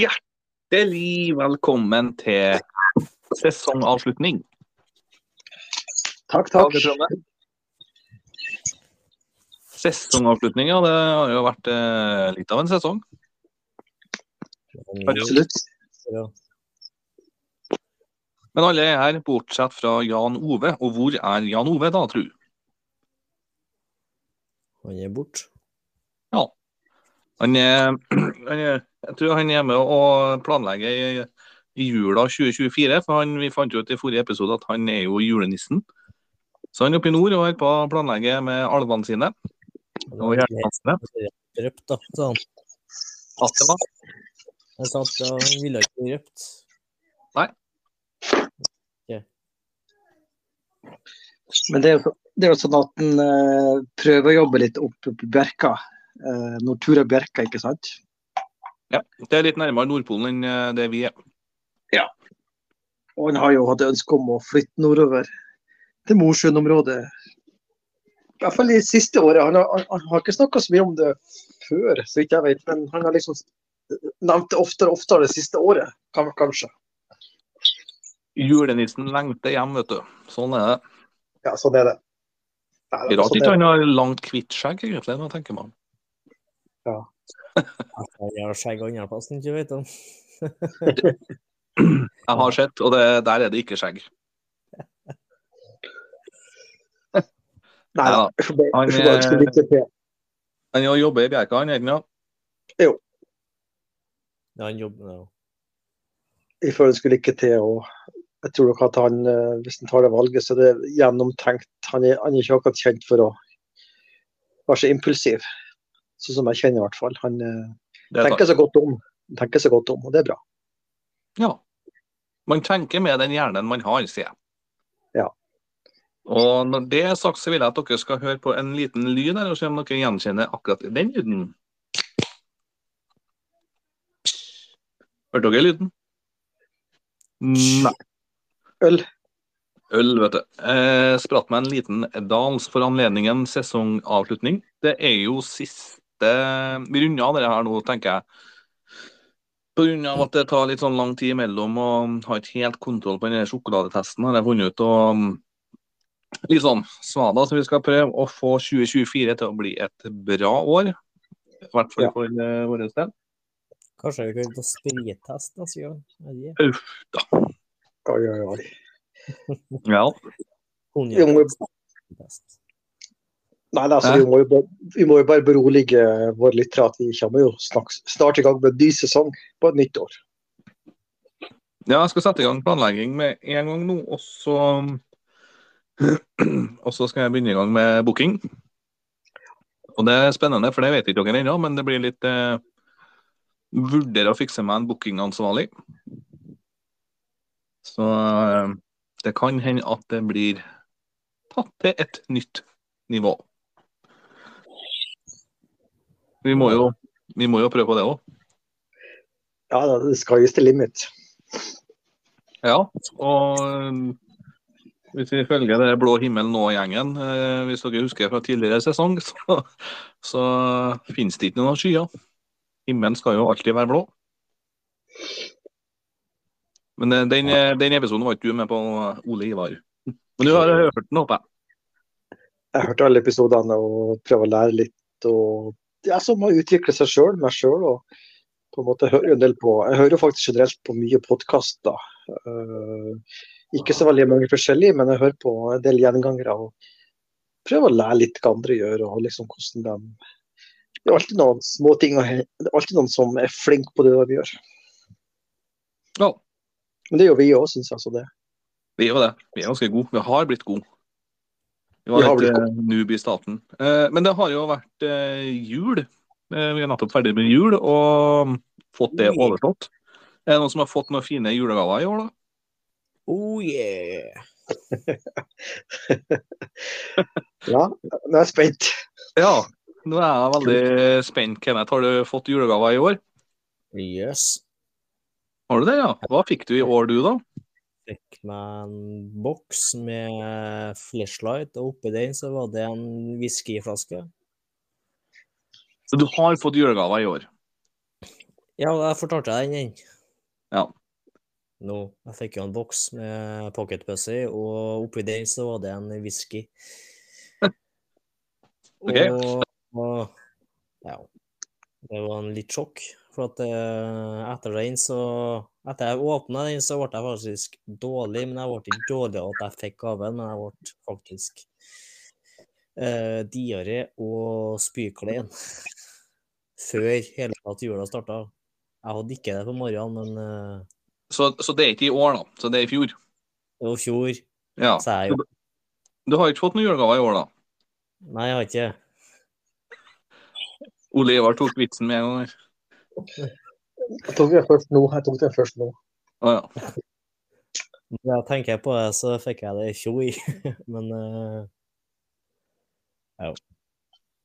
Hjertelig velkommen til sesongavslutning. Takk, takk. Sesongavslutning, ja. Det har jo vært eh, litt av en sesong. Absolutt. Ja. Men alle er her, bortsett fra Jan Ove. Og hvor er Jan Ove da, tru? Han er borte. Han er, han er, jeg tror han er med og planlegger i, i jula 2024. For han, vi fant jo ut i forrige episode at han er jo julenissen. Så han er oppe i nord og er på å planlegge med alvene sine. Og hjertene sine. Røpt, da, sa han. At det var. Han sa at han ville ikke bli røpt. Nei. det er jo, det er jo sånn at en eh, prøver å jobbe litt opp på Bjerka. Uh, Nortura Bjerka, ikke sant? Ja, det er litt nærmere Nordpolen enn eh, det vi er. Ja. Og han har jo hatt ønske om å flytte nordover til Mosjøen-området. I hvert fall de siste året. Han har, han, han har ikke snakka så mye om det før, så vidt jeg vet. Men han har liksom nevnt det oftere og oftere det siste året, kan, kanskje. Julenissen lengter hjem, vet du. Sånn er det. Ja, sånn er det. Nei, Rart sånn ikke han har langt, hvitt skjegg, egentlig, når jeg tenker meg om. Han har skjegg andre plass, ikke vet om Jeg har sett, og det, der er det ikke skjegg. Nei, Ja, jeg bare- han jeg. Han jobber i Bjerka, han er Jo. Ja, han jobber ja. Jeg føler det skulle ikke til. å jeg tror nok at han, eh, Hvis han tar det valget, så er det gjennomtenkt. Han er, han er ikke akkurat kjent for å være så impulsiv, sånn som jeg kjenner i hvert fall. Han eh, er tenker seg godt om, Han tenker seg godt om, og det er bra. Ja. Man tenker med den hjernen man har, sier jeg. Ja. Og når det er sagt, så vil jeg at dere skal høre på en liten lyd her, og se om dere gjenkjenner akkurat den lyden. Hørte dere lyden? Nei. Øl. Øl, vet du. Eh, spratt meg en liten dans for anledningen sesongavslutning. Det er jo siste Vi runder av det her nå, tenker jeg. Av at det tar litt sånn lang tid imellom og har ikke helt kontroll på den sjokoladetesten, har jeg funnet ut. Og mm, litt sånn svada, så vi skal prøve å få 2024 til å bli et bra år. I hvert fall for ja. vår del. Kanskje vi kan ta sprittest neste gang? Uff da. Oi, oi, oi. Ja. Nei, altså, vi, må jo bare, vi må jo bare berolige våre lyttere at vi kommer jo snart i gang med en ny sesong på et nytt år. Ja, jeg skal sette i gang planlegging med en gang nå, og så Og så skal jeg begynne i gang med booking. Og det er spennende, for det vet ikke dere ennå, men det blir litt eh, Vurdere å fikse meg en bookingansvarlig. Så eh, det kan hende at det blir tatt til et nytt nivå. Vi må jo, vi må jo prøve på det òg. Ja, det skal just til limit. Ja, og um, hvis vi følger det blå himmel nå-gjengen, eh, hvis dere husker fra tidligere sesong, så, så finnes det ikke noen skyer. Himmelen skal jo alltid være blå. Men eh, den, eh, den episoden var ikke du med på, Ole Ivar. Men du har hørt den, håper jeg. Jeg hørte alle episodene og prøver å lære litt. og Det er som å utvikle seg sjøl, meg sjøl. Og på en måte hører en del på Jeg hører faktisk generelt på mye podkaster. ikke så veldig mange forskjellige, men jeg hører på en del gjengangere. og Prøver å lære litt hva andre gjør, og liksom hvordan de Det er alltid noen små ting Det er alltid noen som er flink på det de gjør. Ja, Men det jo vi òg, syns jeg. Så det. vi jo det. Vi er ganske gode. Vi har blitt gode. Vi var eh, noob i starten. Eh, men det har jo vært eh, jul. Eh, vi er nettopp ferdig med jul og fått det overstått. Er det noen som har fått noen fine julegaver i år, da? Oh yeah! Ja, nå er jeg spent. Ja. Nå er jeg veldig spent. Kenneth, har du fått julegaver i år? Yes. Har du det, ja? Hva fikk du i år, du, da? Fikk meg en boks med flashlight, og oppi den så var det en whiskyflaske. Så du har fått julegaver i år? Ja, jeg fortalte deg den. Ja. Nå, jeg fikk jo en boks med pocketpussy, og oppi den så var det en whisky. Ok. Og, og ja, det var en litt sjokk. For at eh, etter den så Etter jeg åpna den, så ble jeg faktisk dårlig. Men jeg ble ikke dårlig av at jeg fikk gaven, men jeg ble faktisk uh, diaré og spyklein før hele tatt jula starta. Jeg hadde ikke det på morgenen, men uh, Så, så det er ikke i år, da. Så det er i fjor. det var i fjor. Ja. Så jeg jo Du har ikke fått noen julegaver i år, da? Nei, jeg har ikke Ole Ivar tok vitsen med en gang. her. Jeg tok det først nå. Jeg tok det først nå. Å ja. Når jeg tenker på det, så fikk jeg det i fjor. Men eh,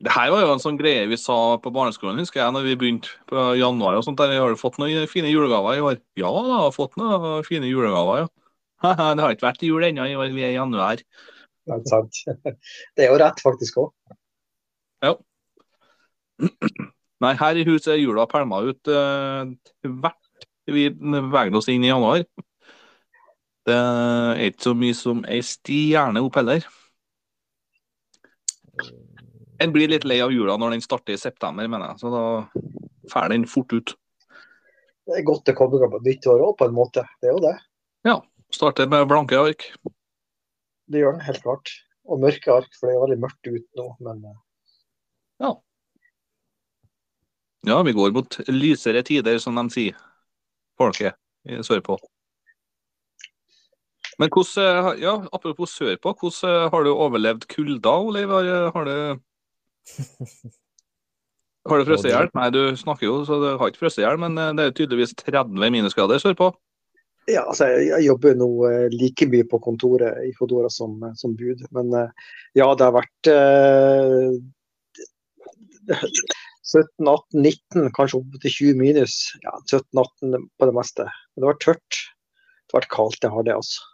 Det her var jo en sånn greie vi sa på barneskolen, husker jeg, når vi begynte på januar og sånt. der, Har du fått noen fine julegaver i år? Ja da, jeg har fått noen fine julegaver, ja. Det har ikke vært jul ennå i år, vi er i januar. Det er sant. Det er jo rett faktisk òg. Nei, her i huset er jula pælma ut uh, hvert vi beveger oss inn i januar. Det er ikke så mye som ei stjerne opp heller. En blir litt lei av jula når den starter i september, mener jeg. Så da drar den fort ut. Det er godt det kommer på nytt år òg, på en måte. Det er jo det. Ja. Starter med blanke ark. Det gjør den helt klart. Og mørke ark, for det er veldig mørkt ute nå. Men eh, Ja, vi går mot lysere tider, som de sier, folket sørpå. Men hvordan, eh, ja, apropos sørpå, hvordan eh, har du overlevd kulda, Oliv? Har, har du har du frosset i hjel? Nei, du snakker jo, så du har ikke frosset i hjel, men eh, det er tydeligvis 30 minusgrader sørpå. ja, altså, jeg, jeg jobber nå eh, like mye på kontoret i Fodora som, eh, som bud. Men eh, ja, det har vært eh, 17, 18, 19, kanskje opp til 20 minus. Ja, 17, 18 på det meste. Men det var tørt. Det har vært kaldt, det har det, altså.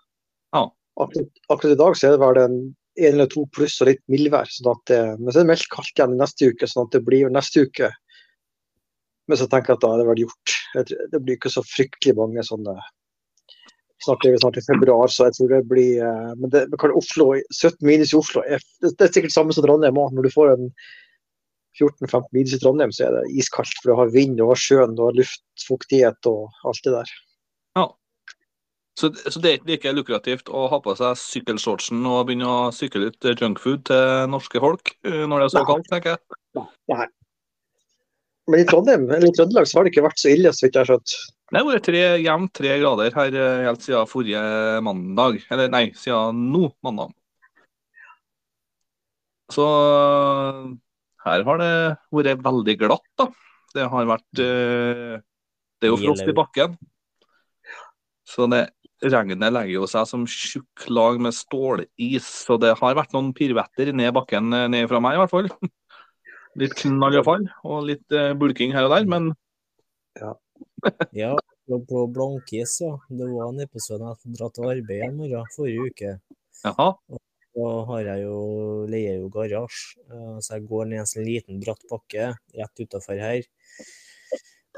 Ja. Akkurat, akkurat i dag så er det vel en en eller to pluss og litt mildvær. Sånn at det, men så er det meldt kaldt igjen neste uke, sånn at det blir jo neste uke. Men så tenker jeg at da er det vel gjort. Det blir ikke så fryktelig mange sånne Snart er vi snart i februar, så jeg tror det blir eh, Men det, men Oslo, 17 minus i Oslo er, det, det er sikkert samme som Trondheim òg. Når du får en 14-15 minus i Trondheim, så er det iskaldt. For du har vind, du har sjøen, du har luftfuktighet og alt det der. Ja. Så, så det er ikke like lukrativt å ha på seg sykkelshortsen og begynne å sykle litt junkfood til norske folk eh, når det er så kaldt, tenker jeg. Nei. Men i Trondheim, eller i Trøndelag så har det ikke vært så ille, så vidt jeg har skjønt. Det har vært tre, jevnt tre grader her eh, helt siden forrige mandag. Eller nei, siden nå mandag. Så her har det vært veldig glatt, da. Det har vært eh, Det er jo frost i bakken. Så det regnet legger jo seg som tjukk lag med stålis. Så det har vært noen piruetter ned bakken eh, ned fra meg, i hvert fall. Litt knall og fall, og litt eh, bulking her og der, men Ja, ja på Blankis, ja. Det var en episode jeg hadde dratt til arbeid en morgen forrige uke. jaha. Da har jeg jo, leier jo garasje, eh, så jeg går ned en sånn liten bratt bakke rett utafor her.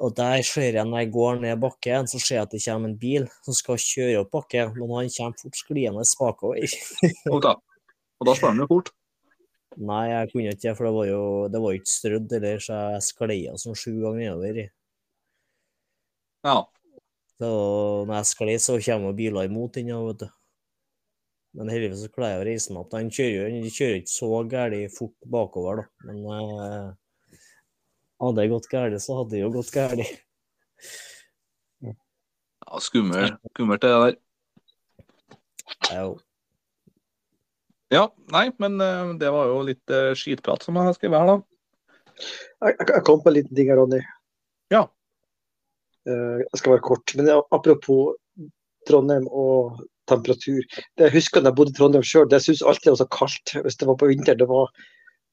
Og der ser jeg når jeg går ned bakken, så ser jeg at det kommer en bil som skal kjøre opp bakken, men han kommer fort skliende bakover. okay. og da slår han jo fort. Nei, jeg kunne ikke det, for det var jo det var ikke strødd heller, så jeg sklei som sånn sju ganger nedover. Ja. Så når jeg sklei, så kommer biler imot den, vet du. Men heldigvis så klarer jeg å reise meg opp. Han kjører jo han kjører ikke så gærent fort bakover, da. Men eh, hadde det gått gærent, så hadde det jo gått gærent. ja skummelt, skummelt det der. Det er jo Ja, nei, men eh, det var jo litt eh, skitprat som jeg har skrevet her, da. Jeg, jeg, jeg kom på en liten ting her, Ronny. Ja. Eh, jeg skal være kort. Men apropos Trondheim og temperatur. Det jeg husker da jeg bodde i Trondheim sjøl, det syntes alltid det var så kaldt hvis det var på vinteren. Det var,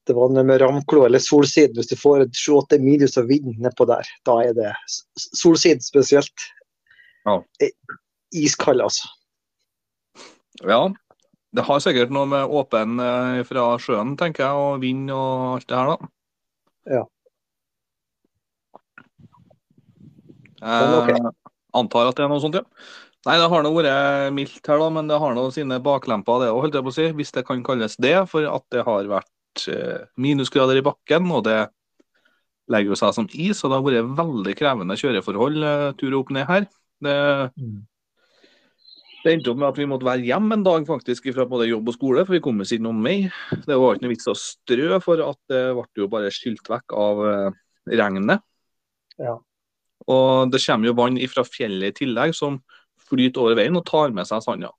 det var med ramklo eller solsiden. Hvis du får 7-8 minus av vind nedpå der, da er det solsiden spesielt. Ja. Eh, Iskald, altså. Ja, det har sikkert noe med åpen eh, fra sjøen, tenker jeg, og vind og alt det her, da. Ja. ok. Jeg antar at det er noe sånt, ja. Nei, det har nå vært mildt her, da, men det har nå sine baklemper, det òg, holdt jeg på å si. Hvis det kan kalles det, for at det har vært eh, minusgrader i bakken, og det legger jo seg som is, og det har vært veldig krevende kjøreforhold eh, tur opp ned her. Det, Mm. det endte opp med at vi måtte være hjemme en dag faktisk fra både jobb og skole, for vi kom oss ikke noen vei. Det var ikke noe vits å strø, for at det ble jo bare skylt vekk av eh, regnet. Ja. Og det kommer jo vann fra fjellet i tillegg, som flyter over veien og tar med seg sanda.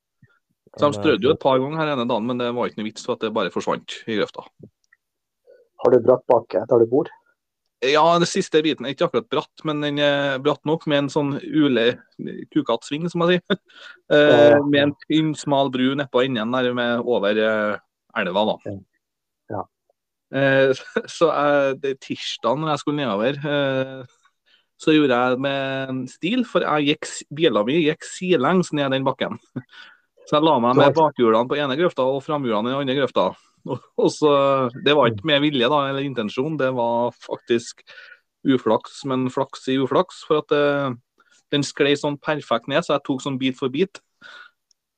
Så de strødde jo et par ganger her ene dagen, men det var ikke noe vits, for at det bare forsvant i grøfta. Har du brattbakke der du bor? Ja, den siste biten er ikke akkurat bratt, men den er bratt nok med en sånn ule kukattsving, som man sier. Eh, Ja. med en tynn, smal bru nedpå enden der med over eh, elva, da. Ja. Eh, så jeg, det er tirsdag når jeg skulle nedover, eh, så gjorde jeg det med stil, for jeg gikk, bilen min gikk sidelengs ned den bakken. Så jeg la meg med bakhjulene på ene grøfta og framhjulene i den andre grøfta. Og, så, Det var ikke med vilje da, eller intensjon, det var faktisk uflaks, men flaks i uflaks. For at eh, den sklei sånn perfekt ned, så jeg tok sånn bit for bit.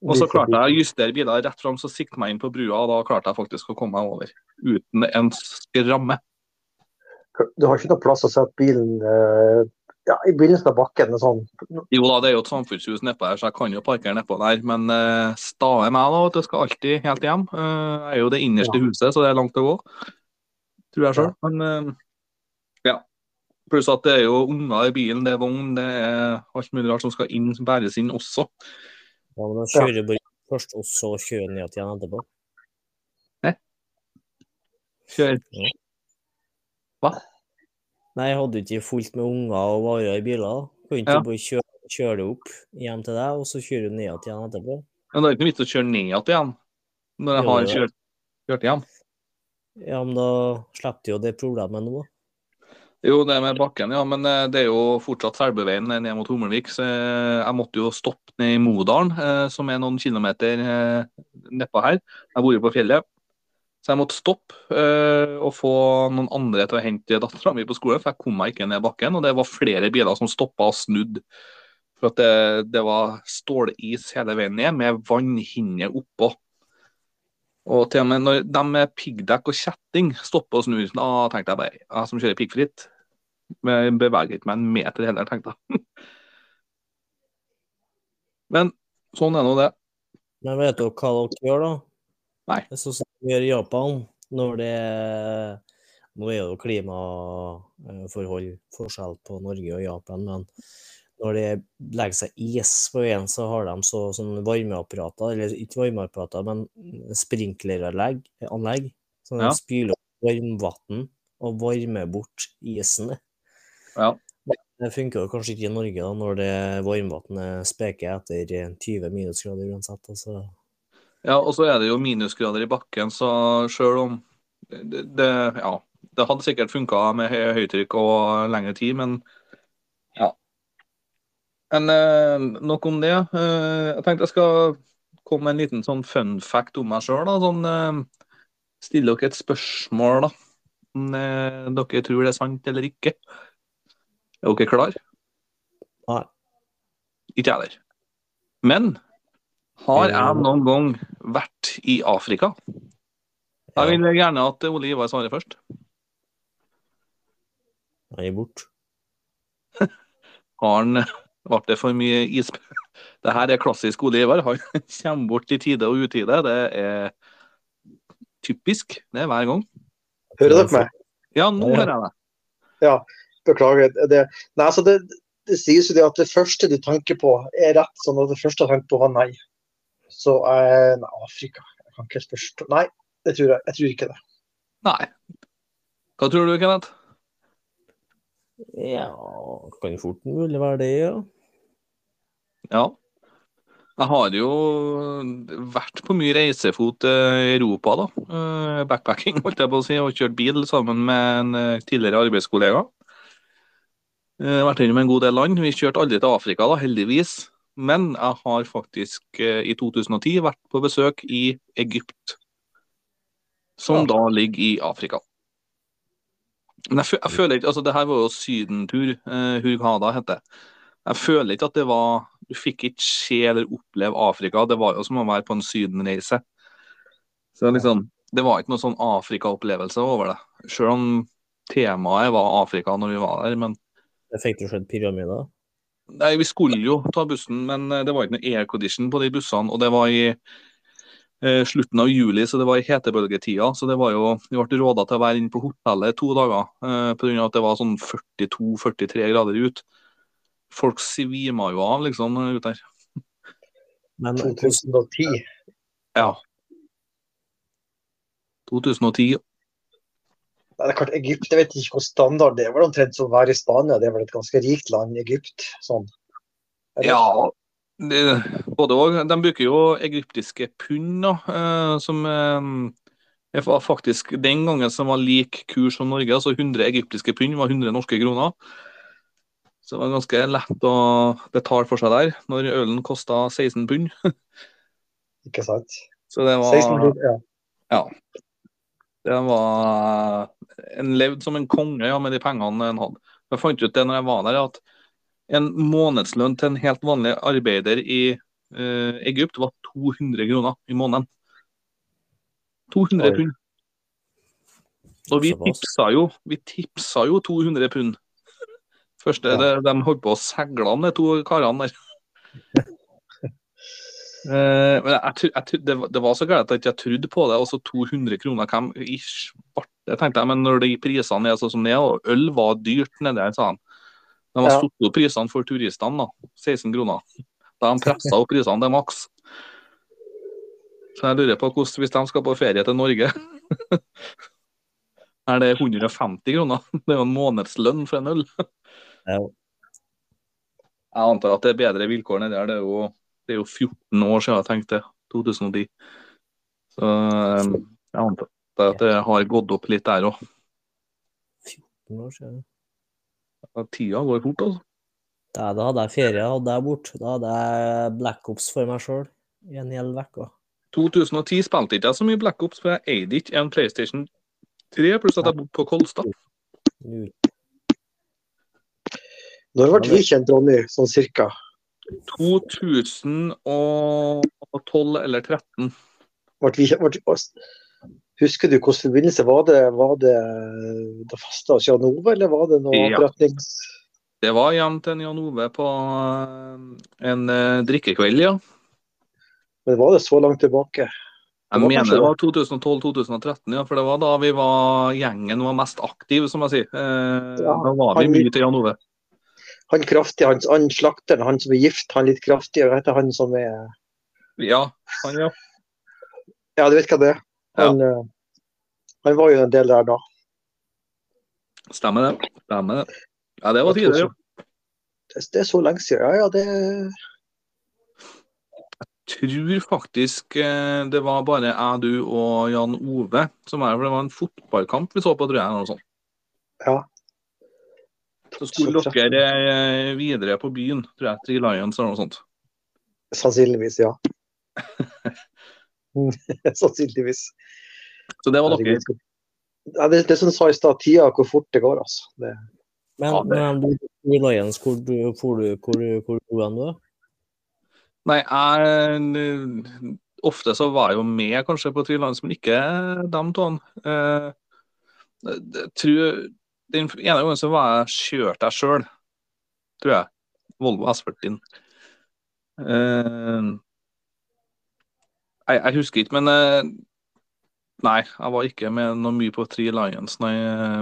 Og så klarte jeg å justere biler rett fram, så sikte meg inn på brua, og da klarte jeg faktisk å komme meg over. Uten en skramme. Du har ikke noe plass å sette bilen eh, ja, i begynnelsen av bakken? Sånn. Jo da, det er jo et samfunnshus nedpå her, så jeg kan jo parkere nedpå der. Men uh, stae meg, da. at Det skal alltid helt hjem. Uh, jeg er jo det innerste huset, så det er langt å gå. Tror jeg sjøl. Men uh, ja. Pluss at det er jo unger i bilen, det er vogn, det er alt mulig rart som skal inn, bæres inn også. Ja, men kjører bare først, og så kjører ned igjen etterpå. Kjør. Nei, jeg hadde ikke fullt med unger og varer i biler. da. Kan ikke Ja. bare kjøre, kjøre det opp hjem til deg, og så kjører du ned igjen etterpå? Men det er ikke noe vits å kjøre ned igjen når jeg Jo, har kjørt, kjørt hjem. Ja, men da slipper du jo det problemet nå. Jo, det med bakken, ja. Men eh, det er jo fortsatt Selbuveien ned mot Hummelvik. Så eh, jeg måtte jo stoppe ned i Modalen, eh, som er noen kilometer eh, nedpå her. Jeg bor jo på fjellet. Så jeg måtte stoppe eh, og få noen andre til å hente dattera mi på skolen, for jeg kom meg ikke ned bakken. Og det var flere biler som stoppa og snudde. For at det, det var stålis hele veien ned, med vannhinne oppå. Og til og med når de med piggdekk og kjetting stopper og snur, da tenkte jeg bare jeg som kjører piggfritt, beveger ikke meg en meter heller, tenkte jeg. Men sånn er nå det. Men vet dere hva dere gjør, da? Nei. Det sånn som de gjør i Japan. Når det Nå er jo klimaforhold forskjell på Norge og Japan, men når det legger seg is på veien, så har de så, sånne varmeapparater, eller ikke varmeapparater, men sprinkleranlegg, anlegg, de Ja. spyler opp varmvann og varmer bort isen. Ja. Det funker jo kanskje ikke i Norge da, når det varmvannet speker etter 20 minusgrader uansett. Altså. Ja, og så er det jo minusgrader i bakken, så sjøl om det, det, ja, det hadde sikkert funka med hø- høytrykk og lengre tid, men ja. Men eh, nok om det. Eh, jeg tenkte jeg skal komme med en liten sånn fun fact om meg sjøl. Sånn, eh, stille dere et spørsmål, da. Om eh, dere tror det er sant eller ikke. Er dere klar? Nei. Ikke jeg heller. Men har Ja. jeg noen gang vært i Afrika? Jeg vil gjerne at Ole Ivar svarer først. Nei, bort. Har han Ble det for mye is... Det her er klassisk Ole Ivar. Han kommer bort i tide og utide. Det er typisk. Det er hver gang. Hører dere meg? Ja, nå hører jeg det. Beklager. Det, nei, altså det, det sies jo det at det første du tenker på, er rett. sånn at det første du tenker på, var nei. Så eh, nei, Afrika Jeg kan ikke helt forstå Nei, det tror jeg, jeg tror ikke det. Nei. Hva tror du, Kenneth? Ja, kan fort mulig være det, ja. Ja. Jeg har jo vært på mye reisefot eh, i Europa, da. Eh, Backpacking, holdt jeg på å si, og kjørt bil sammen med en eh, tidligere arbeidskollega. Vært innom en god del land. Vi kjørte aldri til Afrika, da, heldigvis. Men jeg har faktisk eh, i 2010 vært på besøk i Egypt. Som Ja. da ligger i Afrika. Men jeg, jeg føler ikke Altså, det her var jo sydentur. Eh, Hurghada heter det. Jeg føler ikke at det var Du fikk ikke se eller oppleve Afrika. Det var jo som å være på en sydenreise. Så liksom, Det var ikke noe sånn Afrika-opplevelse over det. Selv om temaet var Afrika når vi var der. Men Det fikk du sett pyramider? Nei, vi skulle jo ta bussen, men eh, det var ikke noe aircondition på de bussene. Og det var i eh, slutten av juli, så det var i hetebølgetida. Så det var jo, vi ble råda til å være inne på hotellet to dager eh, pga. at det var sånn 42-43 grader ute. Folk svima jo av liksom ute der. Men 2010. Ja. 2010. Det er klart, Egypt, jeg vet ikke hvor standard det er. Det omtrent som å være i Spania. Det er vel et ganske rikt land, Egypt. Sånn. Ja, det, både og. De bruker jo egyptiske pund, eh, som eh, var faktisk den gangen som var lik kurs som Norge. altså 100 egyptiske pund var 100 norske kroner. Så det var ganske lett å betale for seg der, når ølen kosta 16 pund. Ikke sant? Så det 16 var, ja. ja, det var En levde som en konge ja, med de pengene en hadde. Jeg fant ut det når jeg var der, at en månedslønn til en helt vanlig arbeider i uh, Egypt var 200 kroner i måneden. 200 Oi. pund. Og vi tipsa jo, vi tipsa jo 200 pund. Første, Ja. det, de holdt på å seile de to karene der. Eh, men jeg, jeg, det, var- det var så galt at jeg ikke trodde på det. Også 200 kroner, hvem i svarte, tenkte jeg. Men når de prisene er sånn som de er, og øl var dyrt nedi der, sa han. De har Ja. satt opp prisene for turistene, da. 16 kroner. Da de pressa opp prisene til maks. Så jeg lurer på hvordan, hvis de skal på ferie til Norge Er det 150 kroner? Det er jo en månedslønn for en øl. Ja. Jeg antar at det er bedre vilkår nedi der. Det er jo, det er jo 14 år siden jeg tenkte 2010. Så um, jeg antar at det har gått opp litt der òg. 14 år siden. Tida går fort, altså. Da, da hadde jeg ferie, hadde jeg bort. Da hadde jeg Black Ops for meg sjøl i en hel uke. 2010 spilte ikke jeg så mye Black Ops, for jeg eide ikke en PlayStation 3, pluss at jeg bodde på Kolstad. Nå- Når ble vi kjent, Ronny, sånn cirka? 2012 eller 2013. Ble vi, ble, husker du hvilken forbindelse var det? Var det da fasta hos Jan Ove, eller var det noe Ja. Retnings... Det var hjem til en Jan Ove på eh, en eh, drikkekveld, ja. Men var det så langt tilbake? Jeg mener kanskje det var 2012-2013, ja, for det var da vi var gjengen var mest aktiv, som jeg sier. Eh, Ja, da var vi mye til Jan Ove. Han kraftige, han, han slakteren, han som er gift, han litt kraftige, vet heter han som er Ja, han, ja. Ja, du vet hva det er? Han, ja. han var jo en del der da. Stemmer det. Stemmer det. Ja, det var tidligere. jo. Det, er så lenge siden. Ja, ja, det Jeg tror faktisk eh, det var bare jeg, du og Jan Ove som er For det var en fotballkamp vi så på, tror jeg. Eller noe sånt. Ja. Så skulle Så dere eh, videre på byen, tror jeg. til Lions eller noe sånt. Sannsynligvis, ja. Sannsynligvis. Så det var dere. Ja, det, det som du sa i stad, tida hvor fort det går, altså. Det, Men, Ja, det- men du, i Lions, hvor du, hvor du, hvor, hvor dro du? Nei, jeg Ofte så var jeg jo med kanskje på Three men ikke dem to. Eh, jeg tror Den ene gangen så var jeg kjørt jeg sjøl, tror jeg. Volvo S40. Uh, jeg, jeg husker ikke, men uh, Nei, jeg var ikke med noe mye på Three Lions nei,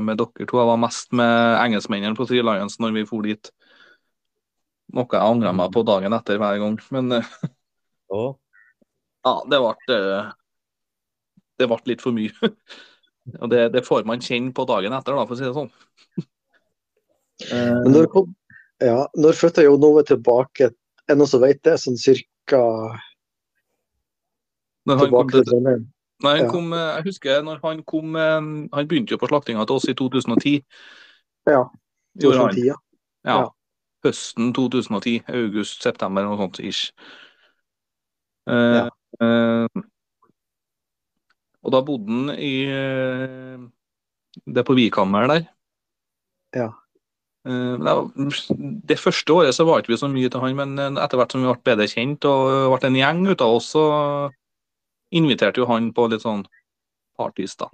med dere to. Jeg var mest med engelskmennene på Three Lions når vi for dit. Noe jeg angra meg på dagen etter hver gang. Men uh, oh. ja, det ble eh, Det ble litt for mye. Og det, det får man kjenne på dagen etter, da, for å si det sånn. men når, ja, når flytta Jon Ove tilbake? Er det noen som vet det? Sånn cirka tilbake til Trondheim? Nei, han Ja. kom, eh, jeg husker når han kom eh, Han begynte jo på slaktinga til oss i 2010. Ja. Gjorde 2010, ja. Ja. Ja. Høsten 2010. August-september, noe sånt ish. Eh, Ja. eh, og da bodde han i Det det på Vikhammer der. Ja. Eh, det Det første året så var ikke vi så mye til han, men eh, etter hvert som vi ble bedre kjent og ble en gjeng ut av oss, så inviterte jo han på litt sånn partys, da.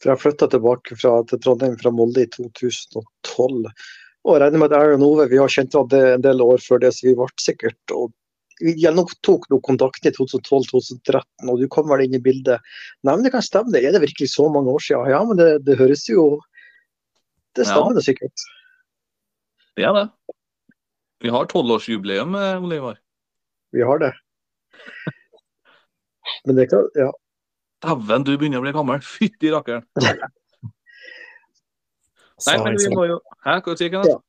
For jeg flytta tilbake fra, til Trondheim fra Molde i 2012. Og regner med at jeg og Ove vi har kjent hverandre en del år før det, så vi ble sikkert og Vi gjenopptok noe kontakt i 2012-2013, og du kom vel inn i bildet. Nei, men det kan stemme, det. Er det virkelig så mange år siden? Ja, men det, det høres jo Det Ja. stemmer det sikkert. Det er det. Vi har tolvårsjubileum, eh, Ole Ivar. Vi har det. Men det kan Ja. Dæven, du begynner å bli gammel. Fytti rakkeren. Nei, men vi må jo Hæ, hva sier du? Sa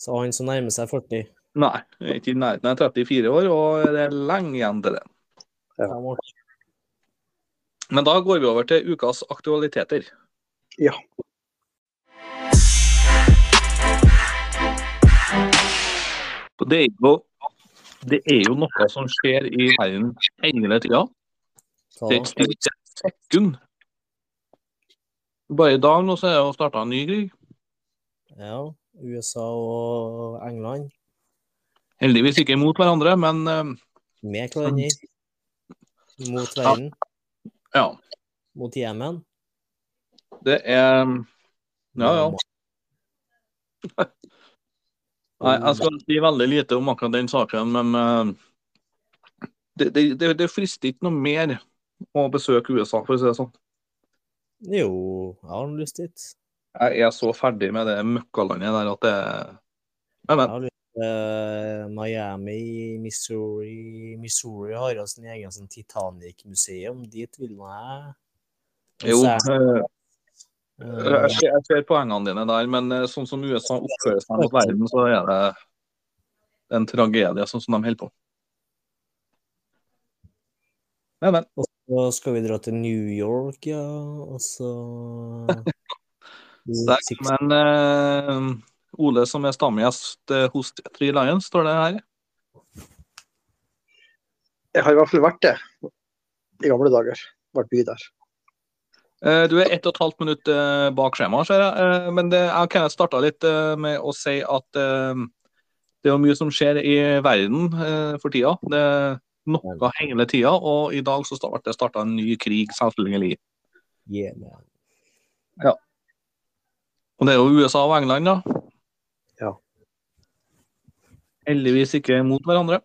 så han som nærmer seg 40 Nei, jeg er ikke i nærheten Jeg er 34 år, og det er lenge igjen til det. Ja. Men da går vi over til ukas aktualiteter. Ja. Det er jo, det er jo noe som skjer i verden hele tida. Det er ikke et sekund. Bare i dag nå så er det starta en ny krig. Ja, USA og England Heldigvis ikke mot hverandre, men eh, med hverandre mot verden, ja. mot Jemen. Det er Ja, ja. Nei, jeg skal si veldig lite om akkurat den saken, men eh, det, det, det, frister ikke noe mer å besøke USA, for å si det sånn. Jo, jeg har lyst dit. Jeg er så ferdig med det møkkalandet der at det Men, men. Eh, Miami, Missouri Missouri har jo sin egen sånn Titanic-museum. Dit vil jeg. Jo, så er- eh, eh, jeg ser, jeg ser poengene dine der, men sånn som USA oppfører seg mot verden, så er det en tragedie, sånn som de holder på. Men, men. Og så skal vi dra til New York, ja. Og så Men Ole som er stamgjest eh, hos Three Lions, står det her. Jeg har i hvert fall vært det i gamle dager. Vært by der. Eh, Du er ett og et halvt minutt eh, bak skjema, ser jeg. Men det, jeg kan starte litt med å si at det er mye som skjer i verden for tida. Det er noe hele tida, og i dag så ble det starta en ny krig, selvfølgelig. Jemen. Og det er jo USA og England, da. Heldigvis ikke mot hverandre.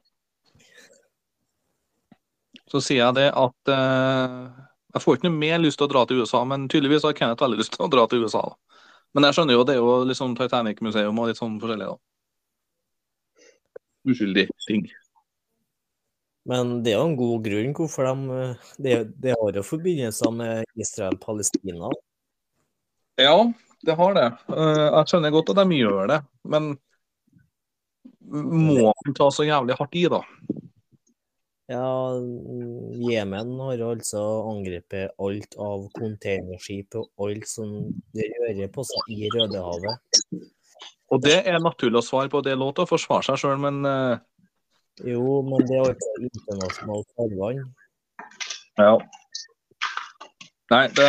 Så sier jeg det at eh, jeg får ikke noe mer lyst til å dra til USA, men tydeligvis har Kenneth veldig lyst til å dra til USA. da. Men jeg skjønner jo, det er jo sånn Titanic-museum og litt sånn forskjellig, da. Uskyldig ting. Men det er jo en god grunn hvorfor de eh, Det, de har jo forbindelser med Israel-Palestina. Ja, det har det. Eh, jeg skjønner godt at de gjør det, men må man ta så jævlig hardt i, da? Ja, Jemen har altså angrepet alt av containerskip og alt som det rører på seg i Rødehavet. Og det er naturlig å svare på. Det er lov til å forsvare seg sjøl, men uh... Jo, men det er altså internasjonalt farvann. Ja. Nei, det,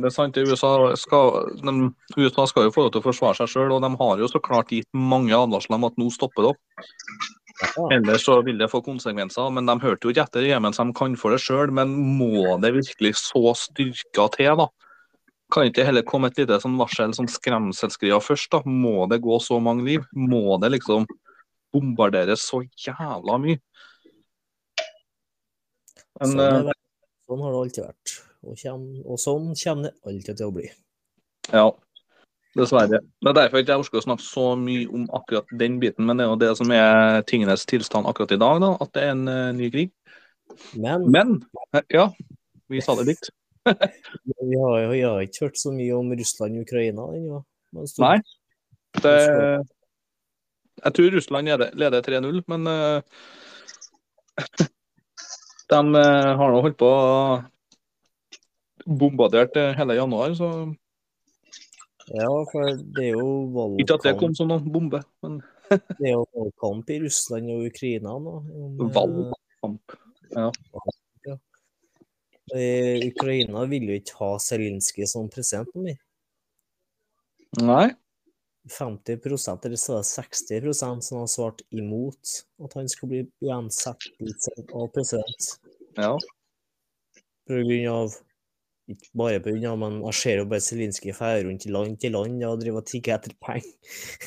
det er sant. USA skal, de, USA skal jo få lov til å forsvare seg sjøl, og de har jo så klart gitt mange advarsler om at nå stopper det opp. Ellers så vil det få konsekvenser. Men de hørte jo ikke etter i Jemen, så de kan for det sjøl. Men må det virkelig så styrka til, da? Kan ikke heller komme et lite sånn varsel, sånn skremselsgreier først? da? Må det gå så mange liv? Må det liksom bombarderes så jævla mye? Men, sånn, eh, er det. sånn har det alltid vært. Og, kjem, og sånn kommer det alltid til å bli. Ja, dessverre. Det er derfor ikke jeg orker å snakke så mye om akkurat den biten, men det er jo det som er tingenes tilstand akkurat i dag, da, at det er en uh, ny krig. Men Men, eh, ja, vi sa det likt. vi har jo har ikke hørt så mye om Russland og Ukraina ennå. Nei. Det, jeg tror Russland leder, leder 3-0, men uh, de har nå holdt på bombardert eh, hele januar, så Ja, for det er jo valgkamp ikke at det kom som noen bombe, men det er jo valgkamp i Russland og Ukraina nå. eh, valgkamp. ja. Ukraina vil jo ikke ha Zelinskyj som president mer. Nei. 50% eller så er det 60% som har svart imot at han skal bli gjensatt av president. Ja. På grunn av Ikke bare på unna, men jeg ser jo bare Zelinskyj ferde rundt i land til land og driver og tigger etter penger.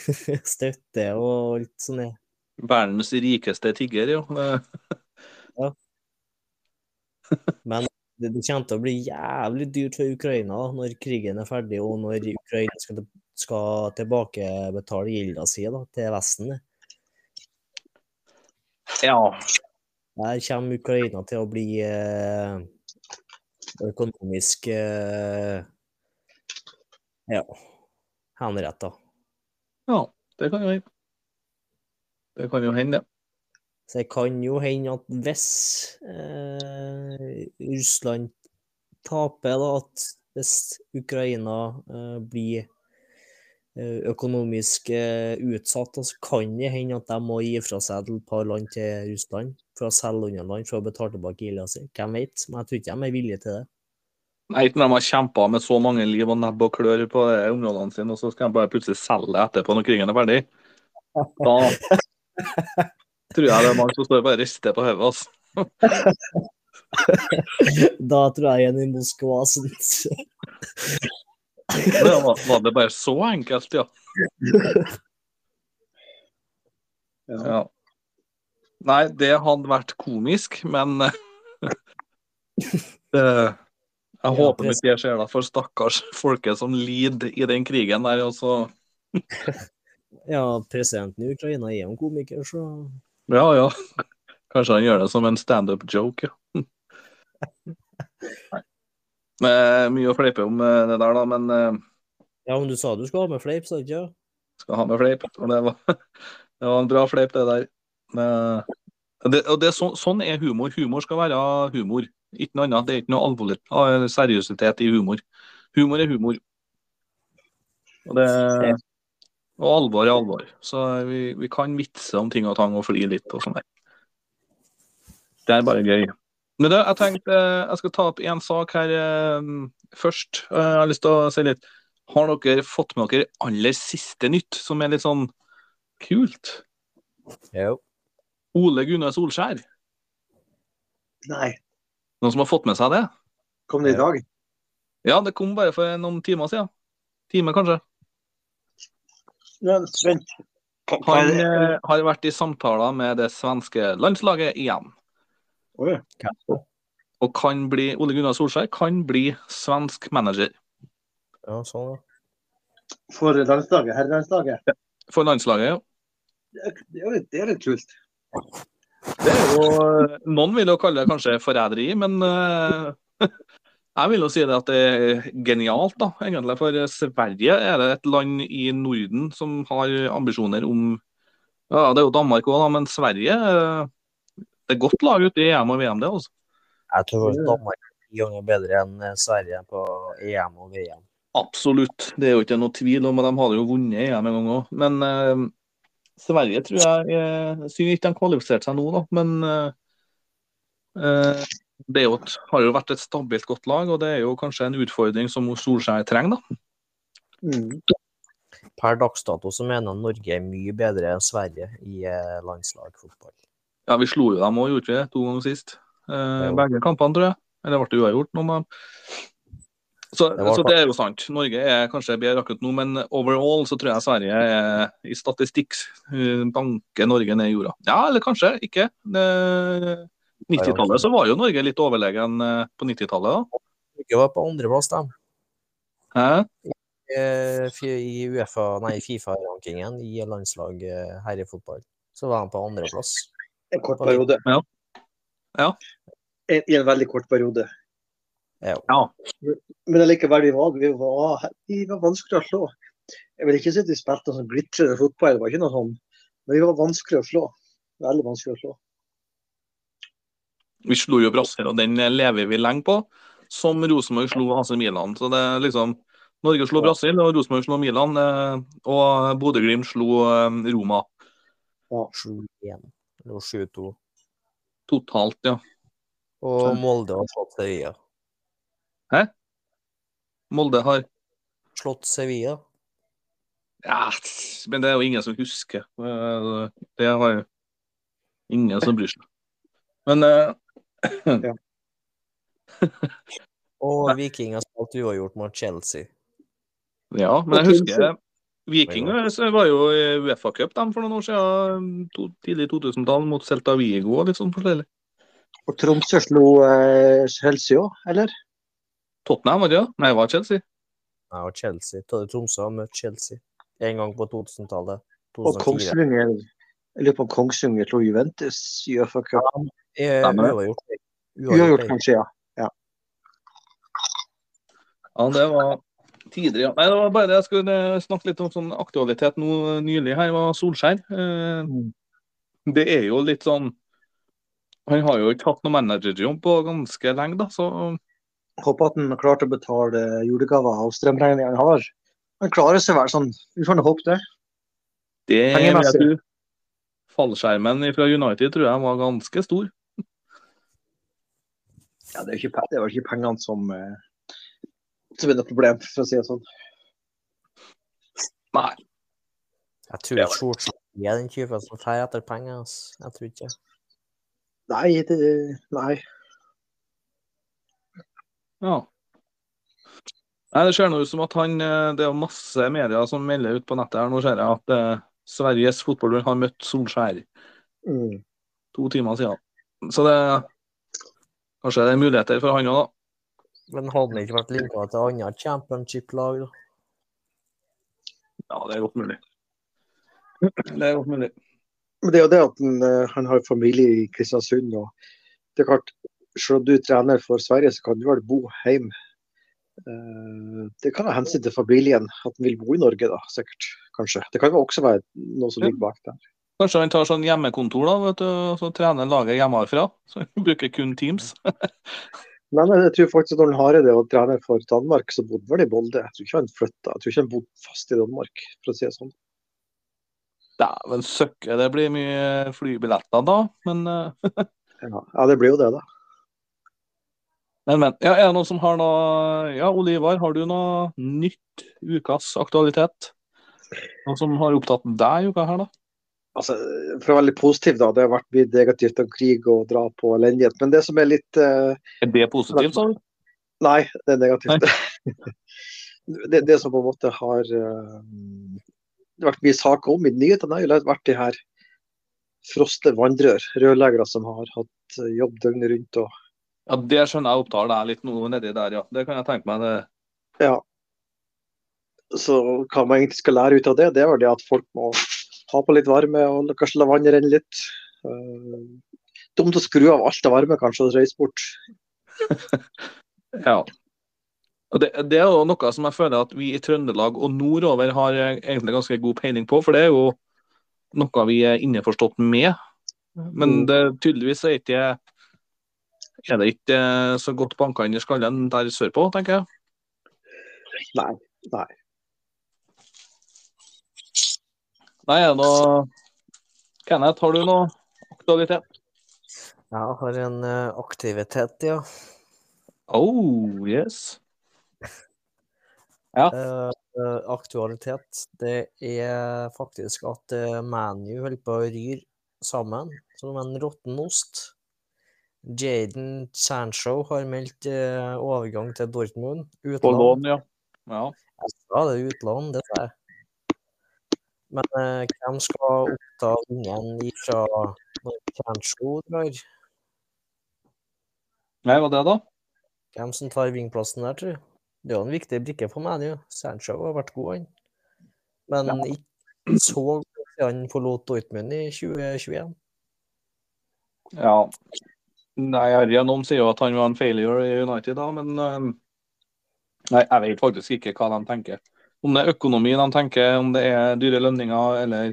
Støtte og alt sånt. Verdens rikeste tigger, jo. ja. Men det, det kommer til å bli jævlig dyrt for Ukraina når krigen er ferdig, og når Ukraina skal, skal tilbakebetale gilda si da, til Vesten. Ja. Der kommer Ukraina til å bli eh, økonomisk eh, ja, henretta. ja. Det kan jo hende. Det kan jo hende, det. Så det kan jo hende at hvis eh, Russland taper, da, at hvis Ukraina eh, blir økonomisk eh, utsatt, så kan det hende at de må gi fra seg et par land til Russland for å selge unna land for å betale tilbake gilda si. Hvem vet? Men jeg tror ikke de er villige til det. Nei, ikke når de har kjempa med så mange liv og nebb og klør på de områdene sine, og så skal de bare plutselig selge det etterpå når krigen er ferdig. Da tror jeg det er mange som står og bare rister på hodet. Altså. Da tror jeg en i Moskva som Det var, var det bare så enkelt, ja. Ja. ja. Nei, det hadde vært komisk, men det, Jeg håper ikke det skjer, da, for stakkars folket som lider i den krigen der. Og så Ja, presidenten i Ukraina er jo en komiker, så Ja, ja. Kanskje han gjør det som en standup-joke, ja. Nei. Men, Mye å fleipe om eh, det der, da, men eh, Ja, men du sa du skulle ha med fleip, sa du ikke? skal ha med fleip. Og det var, det var en bra fleip, det der. Det, og det, så, sånn er humor. Humor skal være humor. Ikke noe annet. Det er ikke noe alvorlig seriøsitet i humor. Humor er humor. Og, det, og alvor er alvor. Så vi, vi kan vitse om ting og tang og fly litt og sånn der. Det er bare gøy. Men det, jeg tenkte eh, jeg skal ta opp én sak her eh, først. Eh, Jeg har lyst til å si litt Har dere fått med dere aller siste nytt, som er litt sånn kult? Jo. Ole Gunnar Solskjær. Nei. Noen som har fått med seg det? Kom det i dag? Ja, det kom bare for noen timer siden. Time, kanskje. Vent. Han har vært i samtaler med det svenske landslaget igjen. Oi. Og kan bli, Ole Gunnar Solskjær kan bli svensk manager Ja, sånn, ja. For landslaget, herrelandslaget. for landslaget. ja. Det er- det er litt- er kult. Det er jo, noen vil jo kalle det kanskje forræderi, men uh, jeg vil jo si det at det er genialt, da, egentlig. For Sverige er det et land i Norden som har ambisjoner om Ja, det er jo Danmark òg, da, men Sverige eh, Det er godt lag ute i EM og VM, det. altså. Jeg tror Danmark er ti ganger bedre enn eh, Sverige på EM og VM. Absolutt. Det er jo ikke noe tvil om, de hadde jo vunnet EM en gang òg. Men eh, Sverige tror jeg eh, Synd ikke de kvalifiserte seg nå, da. Men eh, eh, det er jo et, har jo vært et stabilt godt lag, og det er jo kanskje en utfordring som Solskjær trenger, da. Mm. Per dags dato så mener Norge er mye bedre enn Sverige i eh, landslagfotball. Ja, vi slo jo dem òg, gjorde vi det? To ganger sist. Eh, begge kampene, tror jeg. Eller ble det uavgjort noen av dem? Så, Det så det er jo sant. Norge er kanskje bedre akkurat nå, men overall så tror jeg Sverige er i statistikk eh, banker Norge ned i jorda. Ja, eller kanskje ikke. Det- 90-tallet så var jo Norge litt overlegen eh, på 90-tallet. da. Norge var på andreplass, de. Hæ? Eh, I UEFA, nei, Fifa-rankingen i landslag herrefotball. Så var han på andreplass. En kort periode. Ja. Ja. En, I en veldig kort periode. Ja. Ja. Men allikevel, vi var, vi var, vi var vanskelig å slå. Jeg vil ikke si at vi spilte sånn glitrende fotball, det var ikke noe sånn. Men vi var vanskelig å slå. Veldig vanskelig å slå. Vi slo jo Brasil, og den lever vi lenge på. Som Rosenborg slo AC Milan. Så det er liksom Norge slo Brasil, og Rosenborg slo Milan. eh, Og Bodø-Glimt slo Roma. Roma 7-1 7-2. totalt, ja. Og. Molde har slått Sevilla. Hæ? Molde har Slått Sevilla. Ja, men det er jo ingen som husker. Det har jo ingen som bryr seg. Men ja. Og Viking har spilt uavgjort mot Chelsea. ja, men jeg Og husker Viking var jo i Uefa-cup dem for noen år siden, to, tidlig 2000-tall, mot Celta Vigo og litt sånn forskjellig. Og Tromsø slo eh, Chelsea òg, eller? Tottenham, var det ja? Nei, det var Chelsea. Nei, og Chelsea. Tromsø har møtt Chelsea en gang på 2000-tallet. Og 2004. Kongsvinger Jeg lurer på om Kongsvinger slo Juventus i Uefa-cup. Eh, Stemmer det. Uavgjort. kanskje, ja. ja. Ja, det var tidligere, ja. Nei, det var bare det jeg skulle eh, snakke litt om sånn aktualitet nå eh, nylig her, var Solskjær. Eh, Mm. Det er jo litt sånn Han har jo ikke hatt noe managerjobb på ganske lenge, da, så Håper at han klarte å betale julegaver og strømregninger han har. Han klarer seg vel sånn. Vi får nå håpe det. det jeg tro. Fallskjermen fra United tror jeg var ganske stor. Ja, det er, ikke, det er vel ikke pengene som, eh, som er noe problem, for å si det sånn. Nei. Jeg tror ikke Solskjær er den typen som drar etter penger. ass. Jeg tror ikke Nei, det, nei. Ja. Nei, Det ser nå ut som at han eh, Det er masse medier som melder ut på nettet her nå, ser jeg, at eh, Sveriges fotballbund har møtt Solskjær Mm. to timer siden. Så det Kanskje det er muligheter for han òg, da. Men hadde han ikke vært linka til andre championship-lag, da? Ja, det er godt mulig. Det er godt mulig. Men det er jo det at han, eh, han har familie i Kristiansund. og det er klart, Selv om du er trener for Sverige, så kan du vel bo hjemme. Eh, Det kan ha hensyn til familien, at han vil bo i Norge, da, sikkert. Kanskje. Det kan jo også være noe som ligger bak der. Kanskje han tar sånn hjemmekontor, da, vet du, og så trener laget hjemmefra. Så han bruker kun Teams. Nei, men jeg tror faktisk at når han Hareide var trener for Danmark, så bodde han i Bolde. Jeg tror ikke han flytta. Jeg tror ikke han bodde fast i Danmark, for å si det sånn. Dæven søkke, det blir mye flybilletter da. Men, eh, Ja, ja det blir jo det, da. men, men. Ja, er det noen som har noe Ja, Olivar, har du noe nytt ukas aktualitet? Noe som har opptatt deg i uka her, da? Altså, for å være litt positiv, da. Det har vært mye negativt om krig og drap og elendighet. Men det som er litt eh, Er det positivt, sa du? Nei, det er negativt. det, det som på en måte har uh, vært mye saker om i nyhetene, har vært de her froste vannrør. Rørleggere som har hatt eh, jobb døgnet rundt. og Ja, Det skjønner jeg opptar deg litt noe nedi der, ja. Det kan jeg tenke meg. det. Ja. Så hva man egentlig skal lære ut av det, det er vel det at folk må ha på litt varme og kanskje la vannet renne litt. Uh, dumt å skru av alt av varme kanskje og reise bort. Ja. Og det, det er jo noe som jeg føler at vi i Trøndelag og nordover har eh, egentlig ganske god peiling på, for det er jo noe vi er innforstått med. Men Mm. det, tydeligvis er, ikke, er det ikke eh, så godt banka inn i skallen der sørpå, tenker jeg. Nei. nei. Nei, er det noe Kenneth, har du noe aktualitet? Jeg har en eh, aktivitet, ja. Oh, yes. Ja. Eh, aktualitet, det er faktisk at uh, ManU holder på å ryre sammen som en råtten ost. Jaden Sancho har meldt overgang til Dortmund. På lån, ja. ja. Det er utlån, jeg. Men eh, hvem skal oppta vingen fra Sancho drar? Nei, hva det da? Hvem som tar vingplassen der, tror du? Det er jo en viktig brikke for meg, jo. Sancho har vært god, han. Men Ja. ikke så god siden han forlot Dortmund i 2021. Ja. Nei, Arjen Om sier jo at han var en failure i United, da, men eh, Nei, jeg vet faktisk ikke hva de tenker. Om det er økonomi de tenker, om det er dyre lønninger, eller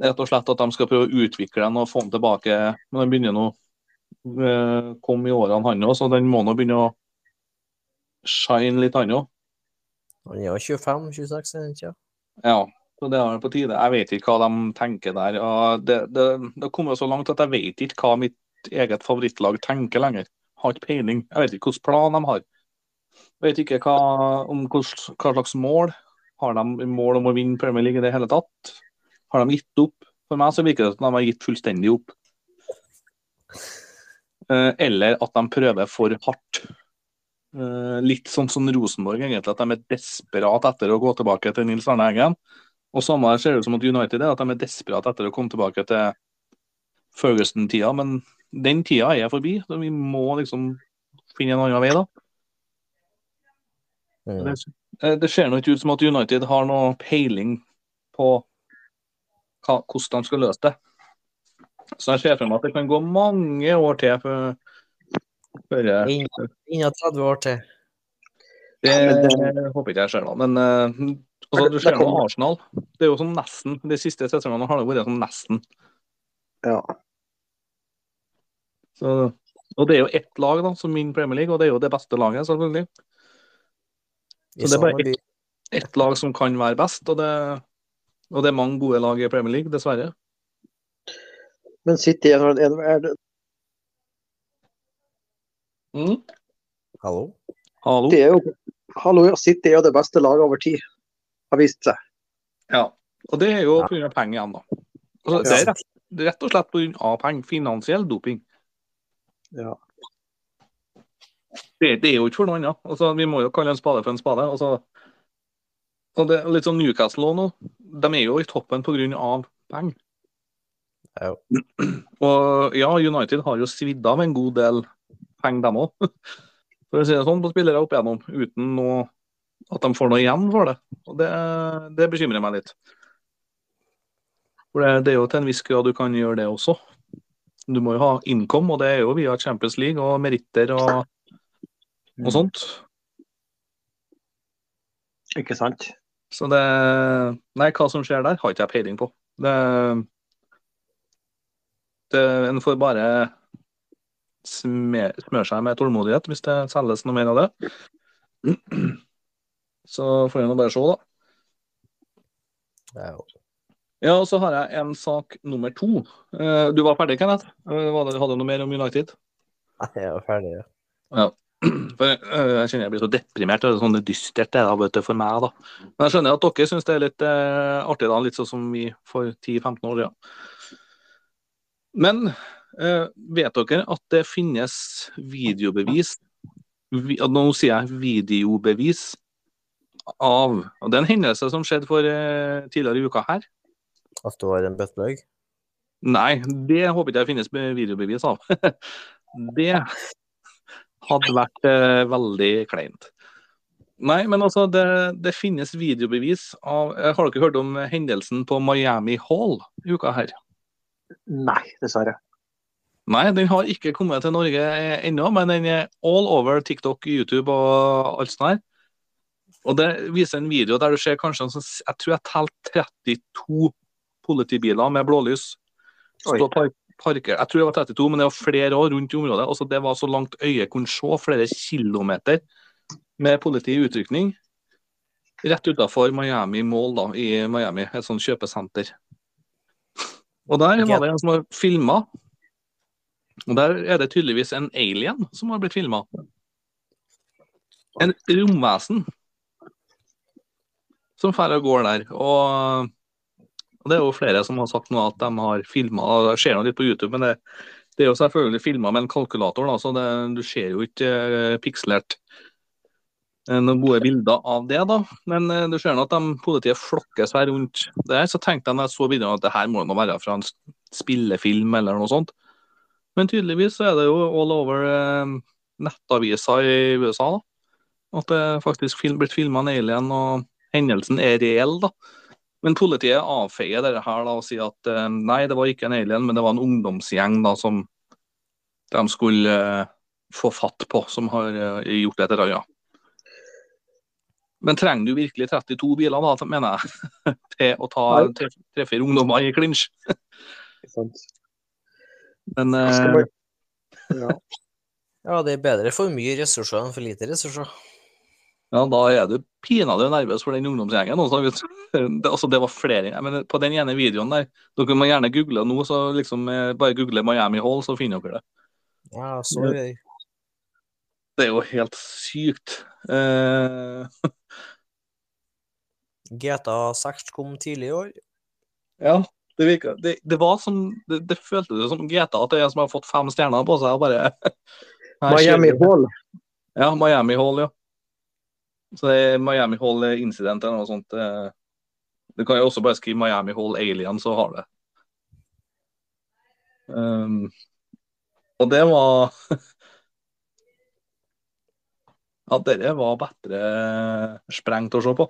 rett og slett at de skal prøve å utvikle den og få den tilbake. Men den begynner nå å komme i årene, han òg, så den må nå begynne å shine litt, han òg. Han er jo 25-26, er han ikke? Ja, så det er på tide. Jeg vet ikke hva de tenker der. og Det, det, det har kommet så langt at jeg vet ikke hva mitt eget favorittlag tenker lenger. Har ikke peiling. Jeg vet ikke hvilken plan de har. Vet ikke hva, om hva slags mål Har de mål om å vinne Premier League i det hele tatt? Har de gitt opp? For meg så virker det som de har gitt fullstendig opp. Eh, eller at de prøver for hardt. Eh, litt sånn som Rosenborg, egentlig. At de er desperate etter å gå tilbake til Nils Arne Eggen. Og samme ser det ut som at United er, at de er desperate etter å komme tilbake til Ferguson-tida. Men den tida er forbi, så vi må liksom finne en annen vei, da. Mm. Det, eh, det ser nå ikke ut som at United har noe peiling på hva, hvordan de skal løse det. Så jeg ser for meg at det kan gå mange år til før Innen innen 30 år til. Det Ja, det håper ikke jeg ser, da. Men uh, også, du det ser nå Arsenal. Det er jo sånn nesten. De siste sesongene har det vært sånn nesten. Ja. Så, og det er jo ett lag da, som vinner Premier League, og det er jo det beste laget, selvfølgelig. Så det er bare. Ett lag som kan være best, og det, og det er mange gode lag i Premier League, dessverre. Men City er, er, det... Mm. Hallo? Hallo? det er jo Hallo, ja, City er jo det beste laget over tid. Har vist seg. Ja. Og det er jo Ja. pga. penger igjen, da. Altså, det er rett, rett og slett pga. penger. Finansiell doping. Ja. Det, det er jo ikke for noe annet. Altså, vi må jo kalle en spade for en spade. Altså, og det er litt sånn Newcastle nå. De er jo i toppen pga. penger. Ja. Og ja, United har jo svidd av en god del penger, dem òg. For å si det sånn, på spillere opp igjennom, uten noe, at de får noe igjen for det. Og det, det bekymrer meg litt. For det, det er jo til en viss grad du kan gjøre det også. Du må jo ha income, og det er jo via Champions League og meritter og, og sånt. Ikke sant? Så det Nei, hva som skjer der, har ikke jeg peiling på. Det, det En får bare smøre, smør seg med tålmodighet hvis det selges noe mer av det. Så får vi nå bare se, da. Ja. Ja, og så har jeg en sak nummer to. Eh, Du var ferdig, Kenneth? Eh, Hadde du noe mer om United? Nei, Jeg var ferdig. ja. Ja. For øh, Jeg kjenner jeg blir så deprimert. Det er sånn dystert det er da, vet du, for meg. da. Men jeg skjønner at dere syns det er litt eh, artig, da, litt sånn som vi for 10-15 år siden. Men eh, vet dere at det finnes videobevis vi, Nå sier jeg videobevis av og Det er en hendelse som skjedde for eh, tidligere i uka her. At det var en buttplug? Nei, det håper ikke jeg finnes videobevis av. det hadde vært eh, veldig kleint. Nei, men altså, det, det finnes videobevis av eh, Har dere hørt om hendelsen på Miami Hall i uka her? Nei, dessverre. Nei, den har ikke kommet til Norge eh, ennå, men den er all over TikTok, YouTube og alt sånt her. Og det viser en video der du ser kanskje sånn, Jeg tror jeg telte 32 politibiler med blålys. Stå par parker. Jeg tror det var 32, men det var flere år rundt i området. Altså, det var så langt øyet kunne se, flere kilometer med politi i utrykning. Rett utafor Miami Mall da, i Miami, et sånt kjøpesenter. Og der var det en som har filma. Og der er det tydeligvis en alien som har blitt filma. En romvesen som drar og går der. Og, og det er jo flere som har sagt nå at de har filma. Det skjer nå litt på YouTube, men det, det er jo selvfølgelig filma med en kalkulator, da, så det, du ser jo ikke eh, pikselert eh, noen gode bilder av det. da. Men eh, du ser nå at de, politiet flokkes her rundt der. Så tenkte jeg når jeg så videoen at det her må nå være fra en spillefilm eller noe sånt. Men tydeligvis så er det jo all over eh, nettaviser i USA da. at det faktisk film, blitt filma en alien, og hendelsen er reell. da. Men politiet avfeier dette her da, og sier at eh, nei, det var ikke en alien, men det var en ungdomsgjeng da, som de skulle eh, få fatt på, som har eh, gjort dette. ja. Men trenger du virkelig 32 biler, da, mener jeg, til å ta tre- tre-fire ungdommer i klinsj? Men eh, Ja. Ja, det er bedre for mye ressurser enn for lite ressurser. Ja, da er du pinadø nervøs for den ungdomsgjengen. Også, du. det, altså, det var flere. Men på den ene videoen der Dere må gjerne google nå, så liksom eh, bare google Miami Hall, så finner dere det. Ja, så Ja. Det er jo helt sykt. Eh, GTA 6 kom tidlig i år. Ja, det virka Det, det var som det, det føltes som GTA, at det er en som har fått fem stjerner på seg og bare Miami. Hall. Ja, Miami Hall, ja. Så det er Miami Hall Incident eller noe sånt. eh. Du kan jo også bare skrive Miami Hall Alien, så har det. Um, og det var Ja, dette var bedre sprengt å se på.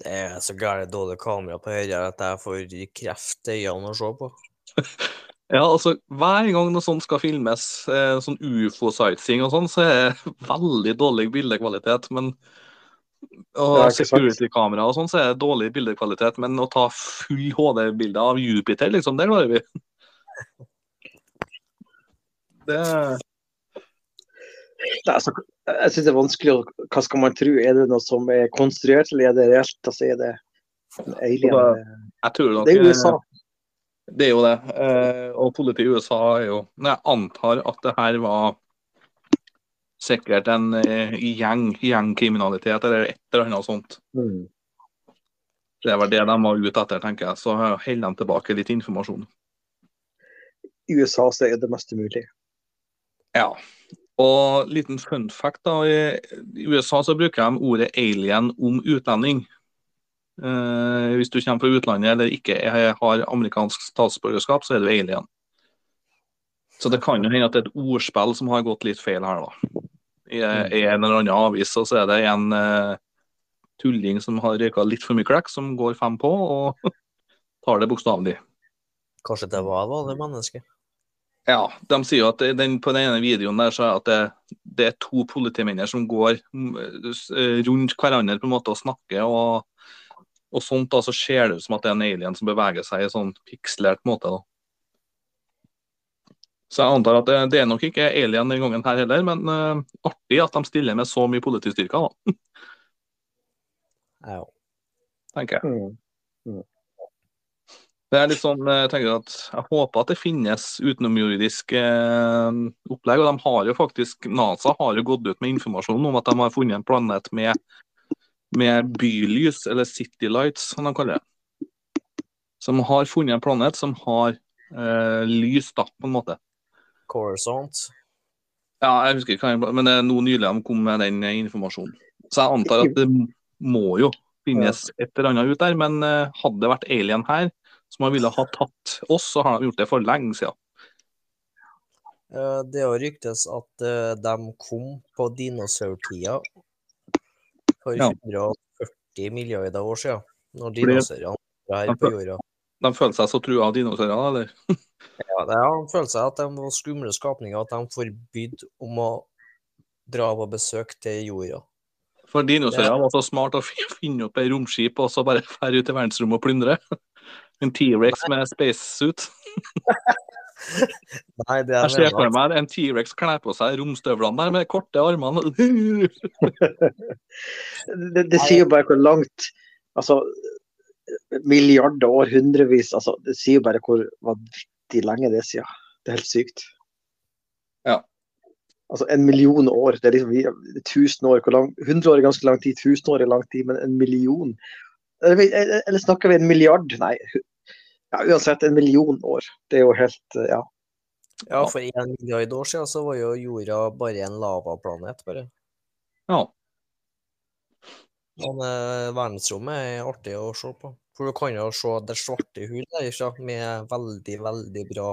Det er så gærent dårlig kamera på høyre at jeg får kreft i øynene å se på. Ja, altså, Hver gang noe sånt skal filmes, eh, sånn ufo-sightseeing og sånn, så er det veldig dårlig bildekvalitet. men og security-kamera og sånn, så er det dårlig bildekvalitet. Men å ta full HD-bilde av Jupiter, liksom, det klarer vi. Det Nei, altså, jeg syns det er vanskelig å Hva skal man tro? Er det noe som er konstruert, eller er det reelt? Altså, er det en alien? Jeg tror nok Det er USA. Det er jo det. Eh, og politiet i USA er jo Jeg antar at det her var sikkert en eh, gjeng, gjengkriminalitet eller et eller annet sånt. Mm. Det var det de var ute etter, tenker jeg. Så holder de tilbake litt informasjon. I USA så er det meste mulig. Ja. Og liten fun fact, da. I i USA så bruker de ordet alien om utlending. Eh, hvis du kommer fra utlandet eller ikke har amerikansk statsborgerskap, så er du alien. Så det kan jo hende at det er et ordspill som har gått litt feil her, da. I, i en eller annen avis så er det en uh, tulling som har røyka litt for mye klekk, som går fem på og tar det bokstavelig. Kanskje det var vanlig menneske? Ja, de sier jo at den, på den ene videoen der så er at det, det er to politimenn som går mm, eh, rundt hverandre på en måte og snakker. og, og sånt da, så ser det ut som at det er en alien som beveger seg i sånn pikslert måte. da. Så jeg antar at det, det er nok ikke alien den gangen her heller, men uh, artig at de stiller med så mye politistyrker, da, Ja. tenker jeg. Mm. Det er litt sånn, jeg tenker at jeg håper at det finnes utenomjordisk eh, opplegg. og de har jo faktisk, NASA har jo gått ut med informasjon om at de har funnet en planet med, med bylys, eller city lights, som de kaller det. Som har funnet en planet som har eh, lys, da, på en måte. Coruscant. Ja, jeg husker ikke hva men det er nå nylig de kom med den informasjonen. Så jeg antar at det må jo finnes et eller annet ut der, men eh, hadde det vært alien her, som ville ha tatt oss, så har de gjort det for lenge siden. Eh, Det har ryktes at eh, de kom på dinosaurtida for Ja. 140 milliarder år siden, når dinosaurene var her på jorda. De følte seg så trua av dinosaurene, eller? Ja, de føler seg at de var skumle skapninger, at de forbød om å dra på besøk til jorda. For dinosaurene var så smart å finne opp et romskip og så bare fære ut i verdensrommet og plyndre. En T-rex med spacesuit. Nei, det Jeg er ser for meg en T-rex kler på seg romstøvlene der med korte armene. Det, det sier jo bare hvor langt Altså, milliarder år, hundrevis altså, Det sier jo bare hvor vanvittig lenge det er siden. Det er helt sykt. Ja. Altså, en million år, det er liksom vi- tusen år. Hvor lang, 100 år er ganske lang tid, 1000 år er lang tid, men en million Eller, eller snakker vi en milliard? Nei. Ja, uansett, en million år. Det er jo helt eh, Ja. Ja, for en milliard år siden så var jo jorda bare en lavaplanet, bare. Ja. Men eh, verdensrommet er artig å se på. For du kan jo se det svarte hull derfra med veldig, veldig bra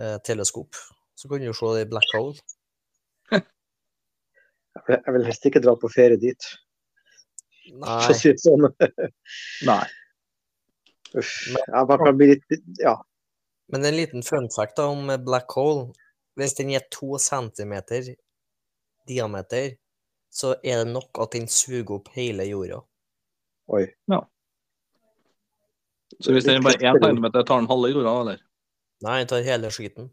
eh, teleskop. Så kan du se det i black hole. Jeg vil- jeg vil helst ikke dra på ferie dit, Nei, sånn. Nei. Uff. Ja, man kan bli litt Ja. men en liten fun fact da om black hole. Hvis den er to centimeter diameter, så er det nok at den suger opp hele jorda. Oi. Ja. Så hvis den er bare én centimeter, tar den halve jorda, eller? Nei, den tar hele skiten.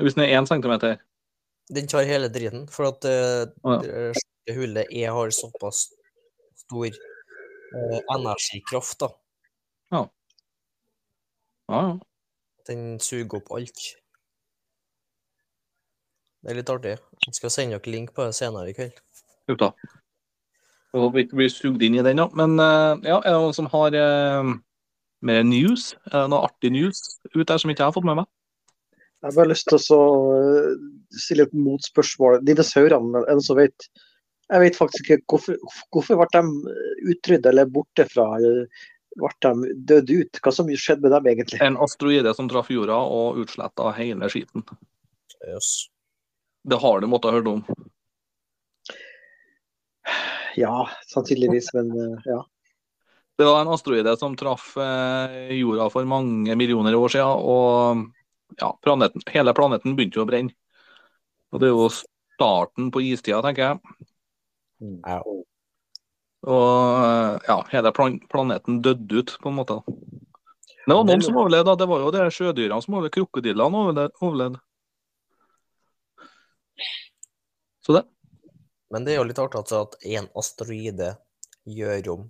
Hvis den er én centimeter? Den tar hele driten, for at uh, ja. hullet er, har såpass stor uh, energikraft, da. Ja, ja. Den suger opp alt. Det er litt artig. Jeg skal sende dere link på det senere i kveld. Jo da. Jeg håper vi ikke blir sugd inn i den, da. Men eh, ja, er det noen som har eh, mer news? Er det noe artig news ut der som ikke jeg har fått med meg? Jeg har bare lyst til å så, eh, stille et motspørsmål. Dinosaurene, er det som vet? Jeg vet faktisk ikke hvorfor, hvorfor ble de utryddet eller borte fra Ble de døde ut? Hva som skjedde med dem egentlig? En asteroide som traff jorda og utsletta hele skiten. Yes. Det har du måttet ha hørt om. Ja, sannsynligvis, men eh, ja. Det var en asteroide som traff eh, jorda for mange millioner år siden, og ja, planeten, hele planeten begynte jo å brenne. Og det er jo starten på istida, tenker jeg. Ja. Og eh, ja, hele plan planeten døde ut, på en måte. Det var noen som overlevde. Det var jo de sjødyrene som overlevde. Krokodillene overlevde-. Så det. Men det er jo litt artig altså at en asteroide gjør om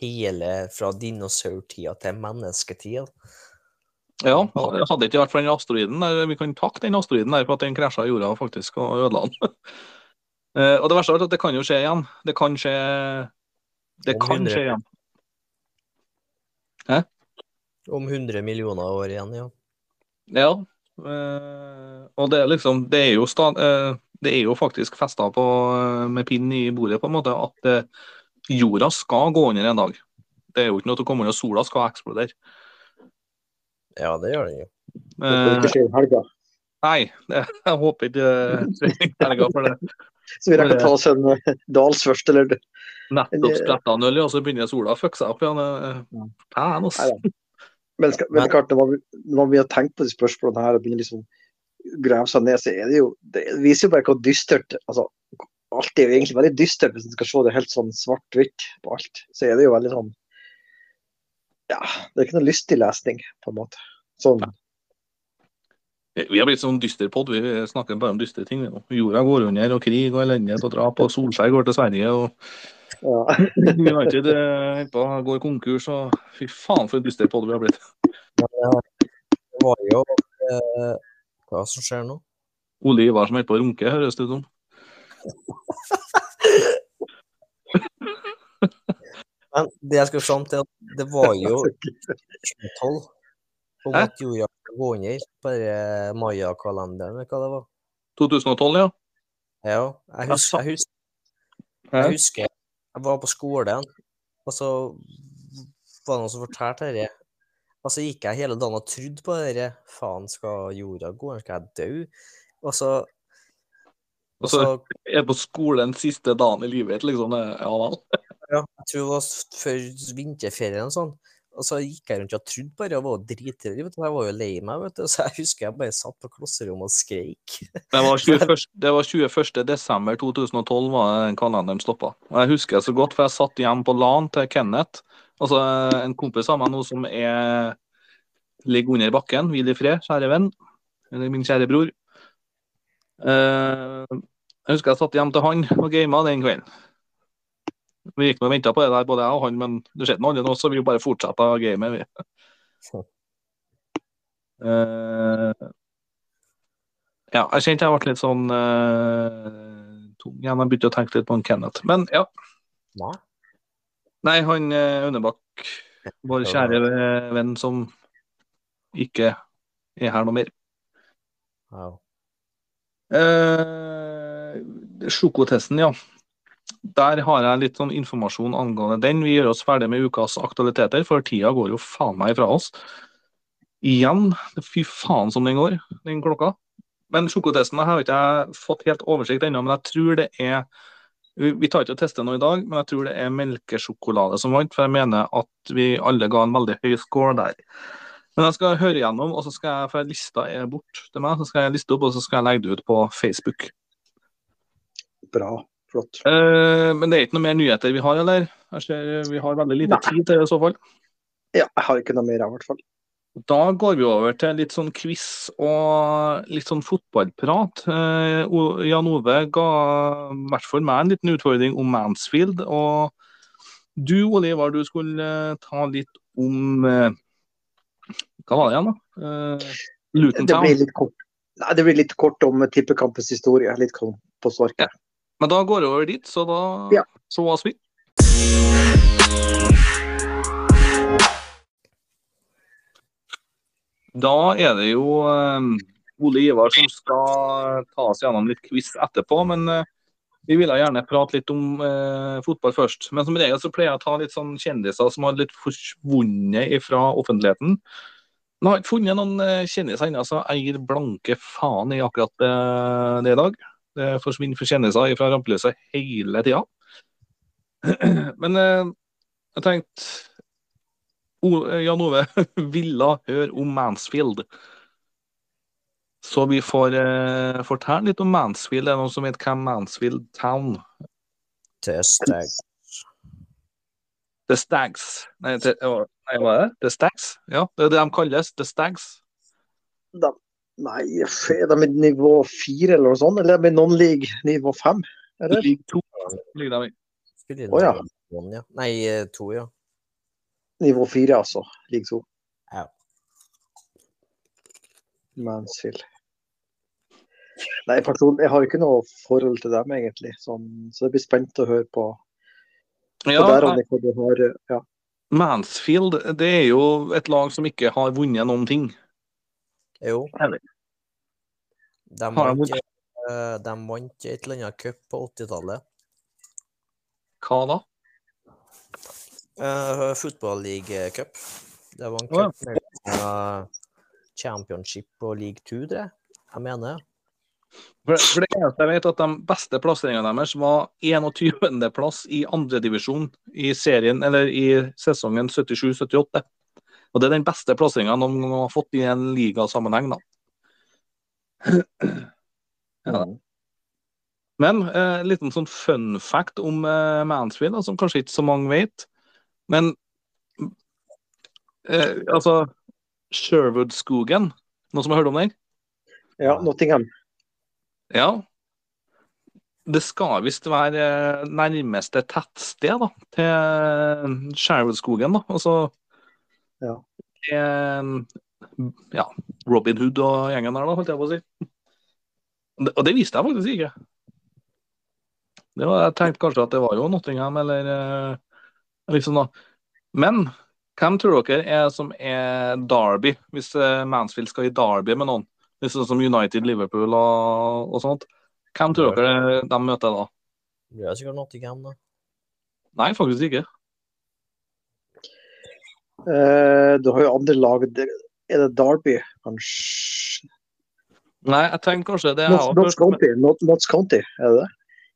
hele fra dinosaurtida til mennesketida. Ja, det hadde ikke vært for den asteroiden der. Vi kan takke den asteroiden der for at den krasja jorda faktisk og ødela den. Eh, og det verste av alt at det kan jo skje igjen. Det kan skje Det Om kan 100. skje igjen. Hæ? Om 100 millioner år igjen, ja. Ja. eh, og det er liksom Det er jo, sta, eh, det er jo faktisk festa på med pinn i bordet, på en måte, at jorda skal gå under en dag. Det er jo ikke noe til å komme under, sola skal eksplodere. Ja, det gjør den jo. Det Eh, ikke skje i helga. nei, det, jeg håper ikke det skjer i helga, for det Så vi rekker å ta oss en eh, dals først, eller nettopp spretta en øl, og så begynner sola å fucke seg opp igjen. Pæn, ass. Nei Men, men klart, når man, har tenkt begynner å tenke på de spørsmålene her og begynner liksom grave seg ned, så er det jo Det viser jo bare hvor dystert altså, Alt er jo egentlig veldig dystert hvis en skal se det helt sånn svart-hvitt på alt. Så er det jo veldig sånn Ja, det er ikke noe lystig lesning, på en måte. Sånn Vi har blitt sånn dysterpod. Vi snakker bare om dystre ting. Jorda går under, og krig og elendighet og drap, og Solskjær går til Sverige, og ja. United det går konkurs, og fy faen for en dysterpod vi har blitt. Det var jo eh, Hva som skjer nå? Ole Ivar som holder på å runke, høres det ut som. Men det jeg skulle fram til, det var jo 2012 om Hæ? at jorda skulle gå under på den Maya-kalenderen, eller hva det var. 2012, ja. Ja, jeg husker, jeg husker, jeg husker jeg var på skolen, og så var det noen som fortalte dette. Og så gikk jeg hele dagen og trodde på dette. Faen, skal jorda gå? Skal jeg dø? Og så Og så er på skolen siste dagen i livet, liksom. Ja vel. Ja, jeg tror det var før vinterferien og sånn. Og så gikk jeg rundt og trodde bare jeg var dritredd. Jeg var jo lei meg, vet du. Så jeg husker jeg bare satt på klasserommet og skreik. Det var 21. 21. desember 2012 var den kalenderen stoppa. Jeg husker det så godt, for jeg satt hjemme på LAN til Kenneth. Altså en kompis av meg nå som er ligger under bakken. Hvil i fred, kjære venn. Eller min kjære bror. Eh, jeg husker jeg satt hjem til han og gama den kvelden. Vi gikk og venta på det der, både jeg og han, men det skjedde noe annet nå, så vi bare fortsatte gamet. vi. Eh, ja, jeg kjente jeg ble litt sånn uh, tung igjen. Jeg begynte å tenke litt på en Kenneth. Men ja. Hva? Nei, han uh, Aunebakk, vår kjære venn som ikke er her noe mer. Wow. Eh, sjokotesten, ja. Der har jeg litt sånn informasjon angående den. Vi gjør oss ferdig med ukas aktualiteter, for tida går jo faen meg fra oss. Igjen. Fy faen som den går, den klokka. Men sjokotesten har ikke jeg fått helt oversikt ennå, men jeg tror det er vi vi tar ikke og tester noe i dag, men jeg tror det er melkesjokolade som vant. For jeg mener at vi alle ga en veldig høy score der. Men jeg skal høre igjennom, og så skal jeg, for lista er bort til meg, så skal jeg liste opp, og så skal jeg legge det ut på Facebook. Bra. Flott. Eh, men det er ikke noe mer nyheter vi har, eller? Jeg ser vi har veldig lite Nei. tid til det i så fall. Ja, jeg har ikke noe mer, i hvert fall. Da går vi over til litt sånn quiz og litt sånn fotballprat. Eh, Jan Ove ga i hvert fall meg en liten utfordring om Mansfield. Og du, Ole Ivar, du skulle eh, ta litt om eh, Hva var det igjen, da? Eh, Luton Det Town. blir litt kort. Nei, det blir litt kort om tippekampens historie. Litt på sparket. Men da går det over dit, så da Ja. oss vi. Da er det jo eh, Ole Ivar som skal ta oss gjennom litt quiz etterpå, men eh, vi ville gjerne prate litt om eh, fotball først. Men som regel så pleier jeg å ta litt sånn kjendiser som har litt forsvunnet fra offentligheten. Men jeg har ikke funnet noen eh, kjendiser ennå, så jeg gir blanke faen i akkurat det, det i dag. Det forsvinner fortjenester fra rampelyset hele tida. Men eh, jeg tenkte O- Jan Ove ville høre om Mansfield. Så vi får eh, fortelle litt om Mansfield. Det er noen som vet hvem Mansfield Town Til Stags. The Stags. Nei, hva er det? The Stags? Ja, det er det de kalles. The Stags. Da, nei, er de i nivå fire eller noe sånt? Eller er de i non-league nivå fem? Eller? League 2 ligger de i. Spiller Å, ja. ja. Nei, eh, to, ja. Nivå fire, altså. League to. Ja. Mansfield. Nei, person, jeg har ikke noe forhold til dem, egentlig. Sånn, så jeg blir spent å høre på, på Ja, der, Annika, du har ja. Mansfield det er jo et lag som ikke har vunnet noen ting. Jo. Heller. De vant, eh, de vant et eller annet cup på 80-tallet. Hva da? Uh, Football League Cup. Det var en ja. cup mellom eh, Championship og League 2, tror jeg. Jeg mener. For, for det eneste jeg vet, at de beste plasseringene deres var 21.-plass i andredivisjon i serien, eller i sesongen 77-78. Og det er den beste plasseringa noen gang har fått i en ligasammenheng, da. Ja. Men eh, liten sånn fun fact om eh, Mansfield, som kanskje ikke så mange vet. Men eh, altså Sherwood-skogen, noen som har hørt om den? ja, Nottingham. Ja. Det skal visst være eh, nærmeste tettsted da, til Sherwood-skogen. da. Altså Ja. til, ja, Robin Hood og gjengen der, da, holdt jeg på å si. Og det, visste jeg faktisk ikke. Det var, jeg tenkte kanskje at det var jo Nottingham, eller eh, liksom da. Men hvem tror dere er som er Derby, hvis eh, Mansfield skal i Derby med noen? Sånn som United, Liverpool og, og sånt. Hvem tror dere de møter da? Det er sikkert Nottingham, da. Nei, faktisk ikke. Uh, du har jo andre lag. Er det Derby, kanskje? Nei, jeg tenker kanskje det. Notts jeg hørt, County, Not- County, er det det?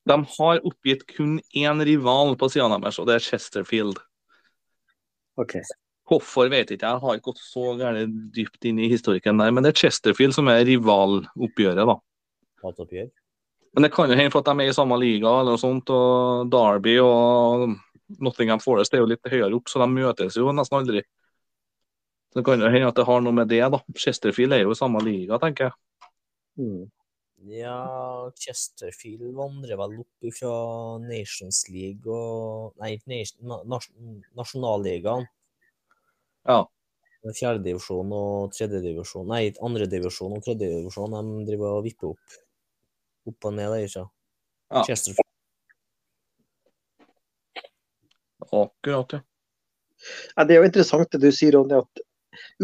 De har oppgitt kun én rival på siden deres, og det er Chesterfield. OK. Hvorfor vet ikke jeg, jeg har ikke gått så gærent dypt inn i historikken der, men det er Chesterfield som er rivaloppgjøret, da. Hatoppgjør. Men det kan jo hende for at de er i samme liga eller noe sånt, og Derby og Nottingham Forest er jo litt høyere opp, så de møtes jo nesten aldri. Så det kan jo hende at det har noe med det, da. Chesterfield er jo i samme liga, tenker jeg. Mm. Ja, Chesterfield vandrer vel opp fra Nations League og Nei, nas, Nasjonalligaen. Ja. Fjerdedivisjon og tredjedivisjon Nei, andredivisjon og tredjedivisjon. De driver og vipper opp. Opp og ned der, ikke Ja. Chesterfield. Akkurat, ja. Ja, det er jo interessant det du sier, Ronny, at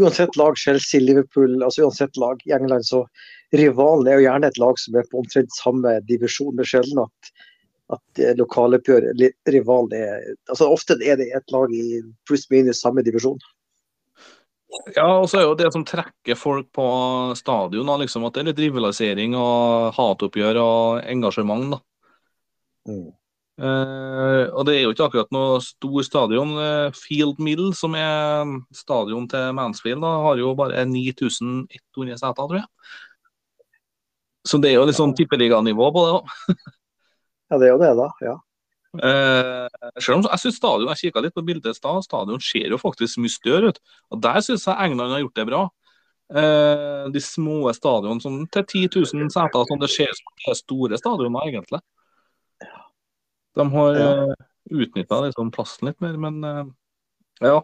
uansett lag, Chelsea, Liverpool, altså uansett lag i England, så rivalen er jo gjerne et lag som er på omtrent samme divisjon. Det er sjelden at, at eh, lokaloppgjør, rivalen er altså Ofte er det et lag i pluss minus samme divisjon. Ja, og så er jo det som trekker folk på stadion, da, liksom, at det er litt rivalisering og hatoppgjør og engasjement. da. Mm. Eh, og det er jo ikke akkurat noe stor stadion. Eh, Field Mill, som er stadion til Mansfield, da, har jo bare 9100 seter, tror jeg. Så det er jo litt sånn tippeliganivå på det òg. Ja, det er jo det, da. ja. Uh, selv om jeg synes stadion, jeg kikket litt på bildet i stad, stadion ser jo faktisk mye større ut. Og der synes jeg England har gjort det bra. Uh, de små stadionene til 10 000 seter, sånn det ser ut som store stadioner, egentlig. De har Ja. uh, utnytta liksom plassen litt mer, men eh, ja.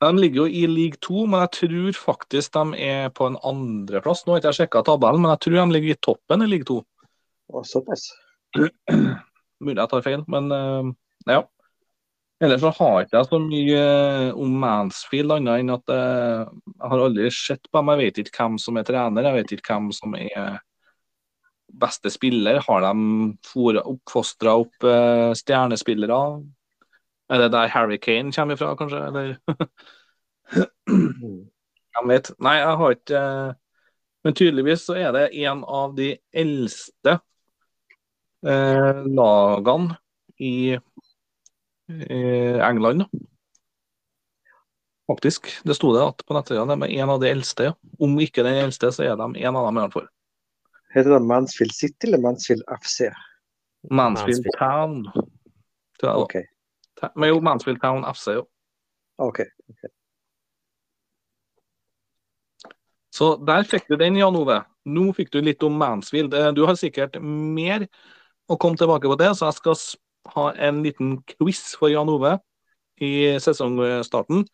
De ligger jo i league 2, men jeg tror faktisk de er på en andreplass. Nå har ikke jeg sjekka tabellen, men jeg tror de ligger i toppen i league 2. Og såpass. Mulig jeg tar feil, men uh, ja. Ellers så har ikke jeg så mye eh, om Mansfield annet enn at eh, jeg har aldri sett på dem. Jeg vet ikke hvem som er trener, jeg vet ikke hvem som er beste spiller. Har de oppfostra opp uh, stjernespillere? Er det der Harry Kane kommer ifra, kanskje? Eller? Hvem vet. Nei, jeg har ikke uh, Men tydeligvis så er det en av de eldste uh, lagene i eh, England. Faktisk. Det sto det at på nettsidene. De er en av de eldste. Om ikke den eldste, så er de en av dem i hvert fall. Heter det Mansfield City eller Mansfield FC? Mansfield. Town. Tror jeg det var. OK. Men jo, Mansfield Town FC, jo. ok. Så der fikk du den, Jan Ove. Nå fikk du litt om Mansfield. Eh, Du har sikkert mer å komme tilbake på det, så jeg skal ha en liten quiz for Jan Ove i sesongstarten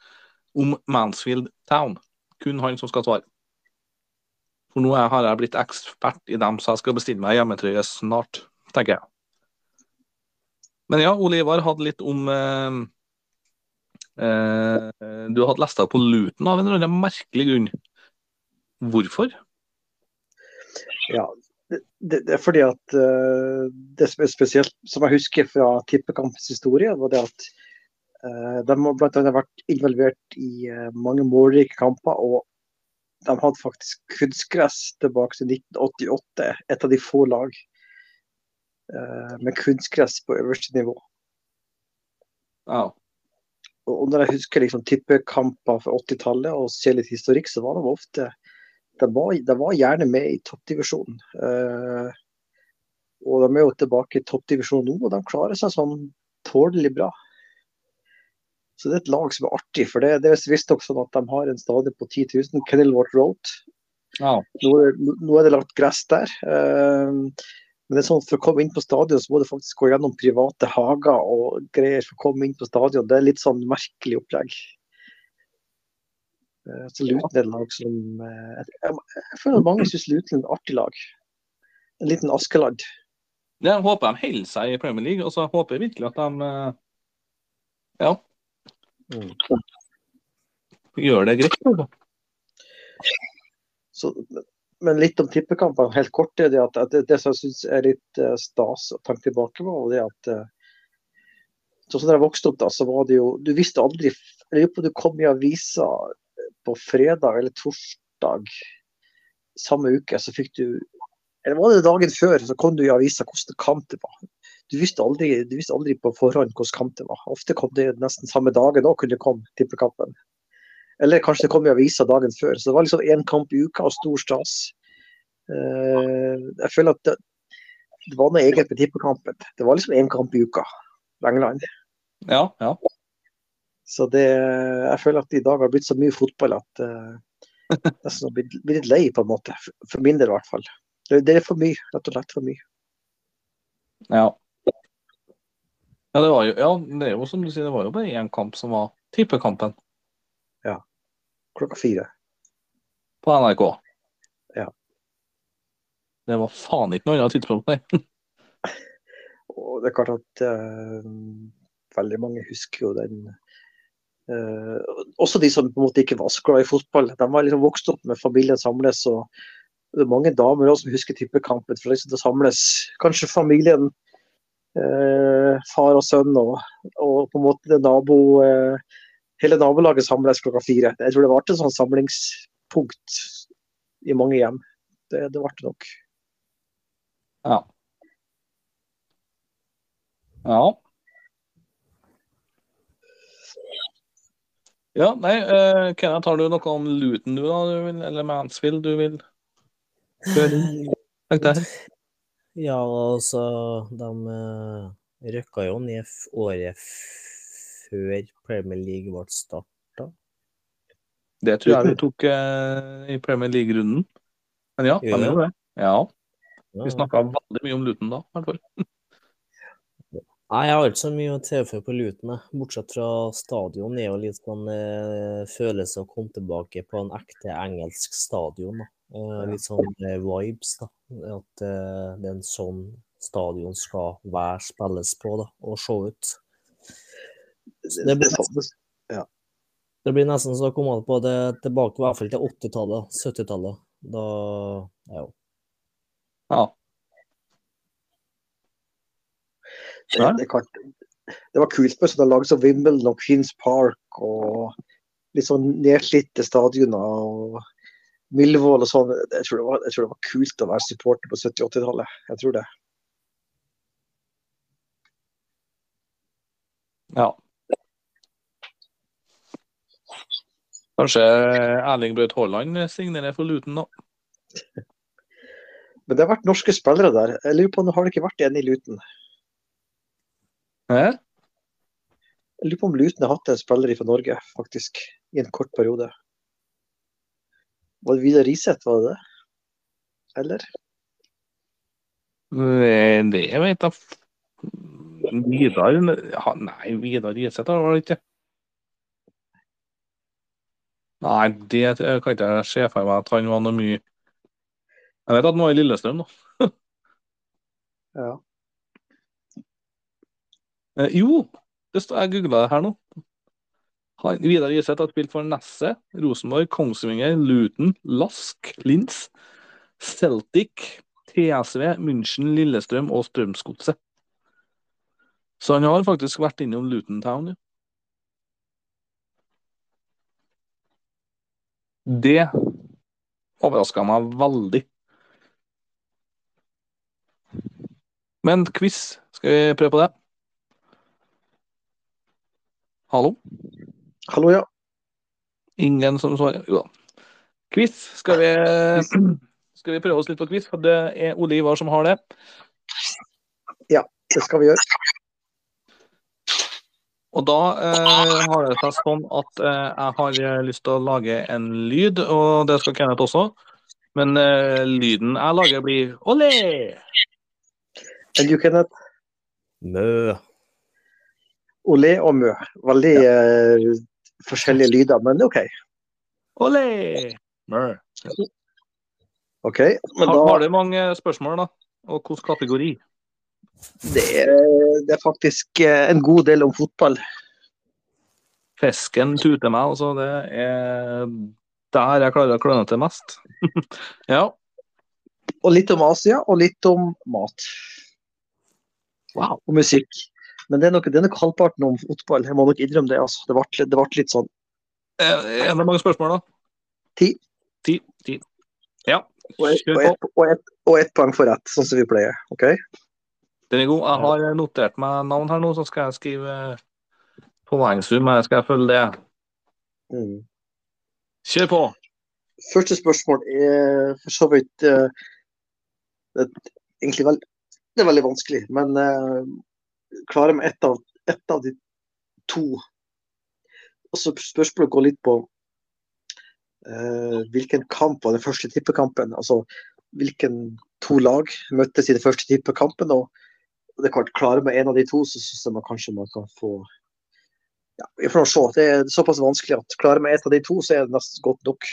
om Mansfield Town. Kun han som skal svare. For nå har jeg blitt ekspert i dem, så jeg skal bestille meg hjemmetrøye snart, tenker jeg. Men ja, Ole Ivar hadde litt om eh, eh, Du hadde lest deg på Luton av en eller annen merkelig grunn. Hvorfor? Ja, det, det, det er fordi at uh, det som er spesielt, som jeg husker fra tippekampens historie, var det at uh, de har vært involvert i uh, mange målrike kamper. Og de hadde faktisk kunstgress tilbake til 1988, et av de få lag eh, med kunstgress på øverste nivå. Wow. Og når jeg husker liksom tippekamper fra 80-tallet og ser litt historikk, så var de ofte De var, de var gjerne med i toppdivisjonen. Eh, og de er jo tilbake i toppdivisjonen nå, og de klarer seg sånn tålelig bra. Så det er et lag som er artig, for det, det er visstnok sånn at de har en stadion på 10 000, Kenilworth Road. ja. Nå, er- nå er det lagt gress der. Uh, men det er sånn for å komme inn på stadion, så må du faktisk gå gjennom private hager og greier for å komme inn på stadion. Det er litt sånn merkelig opplegg. Eh, Så Luton er et lag som eh, Jeg, jeg, jeg føler at mange syns Luton er et artig lag. En liten Askeladd. Jeg håper de holder seg i Premier League, og så håper jeg virkelig at de eh, ja, gjør det greit. da. Så, men litt om tippekampene, helt kort. er Det, at, det, det som jeg syns er litt uh, stas å tenke tilbake på, det at uh, sånn som jeg vokste opp, da, så var det jo Du visste aldri du kom i avisa på fredag eller torsdag samme uke, så fikk du Eller var det dagen før, så kom du i avisa hvordan kamp det var. Du visste aldri, du visste aldri på forhånd hvordan kamp det var. Ofte kom det nesten samme dagen òg, kunne det komme tippekampen. Eller kanskje det kom i avisa dagen før. Så det var liksom én kamp i uka og stor stas. Eh, jeg føler at det, det var noe eget med tippekampen. Det var liksom én kamp i uka på England. Ja, ja. Så det, jeg føler at i dag har det blitt så mye fotball at uh, nesten har blitt, litt lei, på en måte. For min del, i hvert fall. Det, det er for mye. Rett og slett for mye. ja. Ja, det var jo, ja, det er jo som du sier, det var jo bare én kamp som var tippekampen Klokka fire. på NRK. Ja. Det var faen ikke noe annet tidspunkt, nei. Og det er klart at uh, veldig mange husker jo den uh, Også de som på en måte ikke var så glad i fotball. De var liksom vokst opp med familien samles. og det er mange damer også som husker tippekampen. for liksom det samles Kanskje familien, eh, far og sønn, og, og på en måte nabo eh, Hele nabolaget samles klokka fire. Jeg tror det ble et sånn samlingspunkt i mange hjem. Det, ble det nok. Ja. Ja. Ja, nei, uh, Kenneth, har du noe om Luton du da, du vil, eller Mansfield du vil høre? Tenk deg. Ja, altså, de uh, røkka jo ned året før Premier League ble starta. Det tror jeg vi tok eh, i Premier League-runden. Men ja, de Gjorde det? Ja. vi snakka veldig mye om Luton da, i hvert fall. Nei, jeg har ikke så mye å tilføye på Luton, bortsett fra stadion er jo litt sånn eh, følelse å komme tilbake på en ekte engelsk stadion. da. Eh, litt sånn eh, vibes, da. At eh, det er en sånn stadion skal være spilles på da, og se ut. Det, blir, det, det blir nesten så å komme på det tilbake i hvert fall til 80-tallet, 70-tallet. Da ja. Ja. det, det, det var kult med sånne lag som Wimbledon og Queens Park og litt sånn nedslitte stadioner. og Millwall og sånn. Jeg tror, det var, tror det var kult å være supporter på 70-80-tallet. Jeg tror det. ja. Kanskje Erling Braut Haaland signerer for Luton, da. Men det har vært norske spillere der. Jeg lurer på om Har det ikke vært en i Luton? Hæ? Jeg lurer på om Luton har hatt en spiller fra Norge, faktisk. I en kort periode. Var det Vidar Riseth, var det det? Eller? Det Det vet jeg Vidar ja, Nei, Vidar Riseth var det ikke Nei, det kan ikke jeg se for meg at han var noe mye Jeg vet at han var i Lillestrøm, da. Ja. Eh, jo, jeg googla det her nå. Han, Vidar Riseth har spilt for Nesset, Rosenborg, Kongsvinger, Luton, Lask, Linz, Celtic, TSV, München, Lillestrøm og Strømsgodset. Så han har faktisk vært innom Luton Town, ja. Det overraska meg veldig. Men quiz, skal vi prøve på det? Hallo? Hallo, ja. Ingen som svarer? Jo da. Quiz. Skal vi, skal vi prøve oss litt på quiz? For det er Ole Ivar som har det. Ja, Det skal vi gjøre. Og da eh, har det seg sånn at eh, jeg har eh, lyst til å lage en lyd, og det skal Kenneth også. Men eh, lyden jeg lager, blir olé! Enn du, Kenneth. Mø. Olé og mø. Veldig eh, forskjellige lyder, men OK. Olé! Mør. ok. Men da har du mange spørsmål, da? Og hvilken kategori? det, er, det er faktisk eh, en god del om fotball. Fisken tuter meg, altså. Det er der jeg klarer å kløne til mest. ja. Og litt om Asia, og litt om mat. Wow. Og musikk. Men det er nok, det er nok halvparten om fotball. Jeg må nok innrømme det. altså. Det ble, det ble litt sånn er det mange spørsmål, da? Ti. Ti. Ti. Ja, og ett et, et, poeng for rett, sånn som vi pleier. OK? Den er god. Jeg har notert meg navn her nå, så skal jeg skrive poengsum. Jeg skal følge det. Mm. Kjør på. Første spørsmål er for så vidt uh, det, er egentlig veld, det er veldig vanskelig, men uh, klarer med ett av, ett av de to. Og så spørsmålet går litt på uh, hvilken kamp var den første tippekampen. Altså hvilken to lag møttes i den første tippekampen. Og det er klart, klarer med en av de to, så syns jeg man kanskje man kan få ja, Vi får se. Det er såpass vanskelig at klarer med ett av de to, så er det nesten godt nok.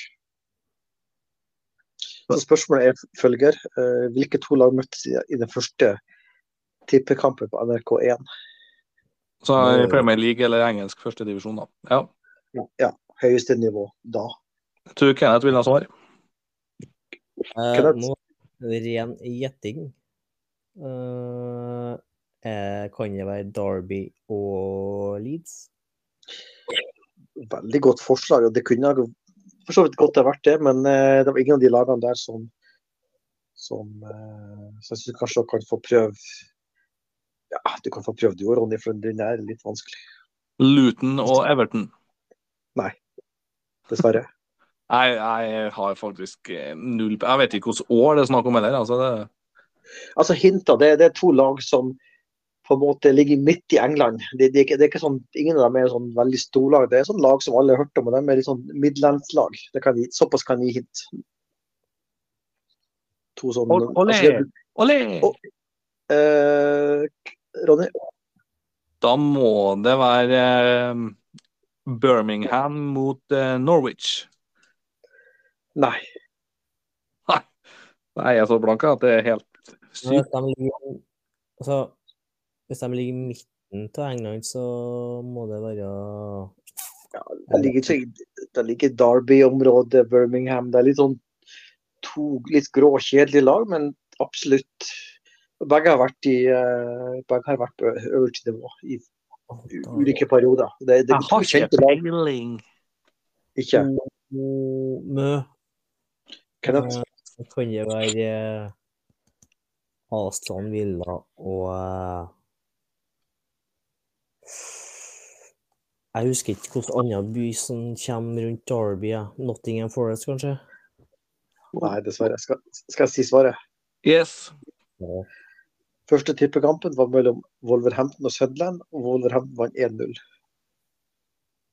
Så spørsmålet er følger. Uh, hvilke to lag møttes i, i den første tippekampen på NRK1? Så i Premier League eller engelsk førstedivisjon, da. Ja. Ja, høyeste nivå da. Jeg tror Kenneth vil ha svar. Eh, nå ren gjetting. Uh, eh, kan det være Derby og Leeds? Veldig godt forslag. og Det kunne for så vidt godt ha vært det, men eh, det var ingen av de lagene der som, som eh, Så jeg syns kanskje dere kan få prøve Ja, du kan få prøvd jo, Ronny, for den er litt vanskelig. Luton og Everton. Nei, Dessverre. Jeg, jeg har faktisk eh, null Jeg vet ikke hvilket år det er snakk om heller. Altså det, Altså Hinta, det, det er to lag som på en måte ligger midt i England. Det, det, er ikke, sånn, Ingen av dem er sånn veldig storlag. Det er sånn lag som alle har hørt om, og de er litt sånn midlandslag. Det kan såpass kan gi hint. To sånn Ol- Olé! altså, Olé! eh, Ronny? Da må det være eh, Birmingham mot eh, Norwich. Nei. Nei, jeg er så blank at det er helt sykt. Altså, hvis de ligger i midten av England, så må det være Det ligger, det ligger Derby-området, Birmingham. Det er litt sånn to litt gråkjedelige lag, men absolutt Begge har vært i eh, begge har vært på øverste nivå i ulike perioder. Det, det Jeg har ikke peiling. ikke Mø. Kenneth. Eh, kan det være eh, Aston Villa og Jeg husker ikke hvilken annen by som kommer rundt Derby. Nottingham Forest, kanskje? Nei, dessverre. Skal, skal jeg si svaret? Yes. Ja. Første tippekampen var mellom Wolverhampton og Sunderland, og Wolverhampton vant 1-0.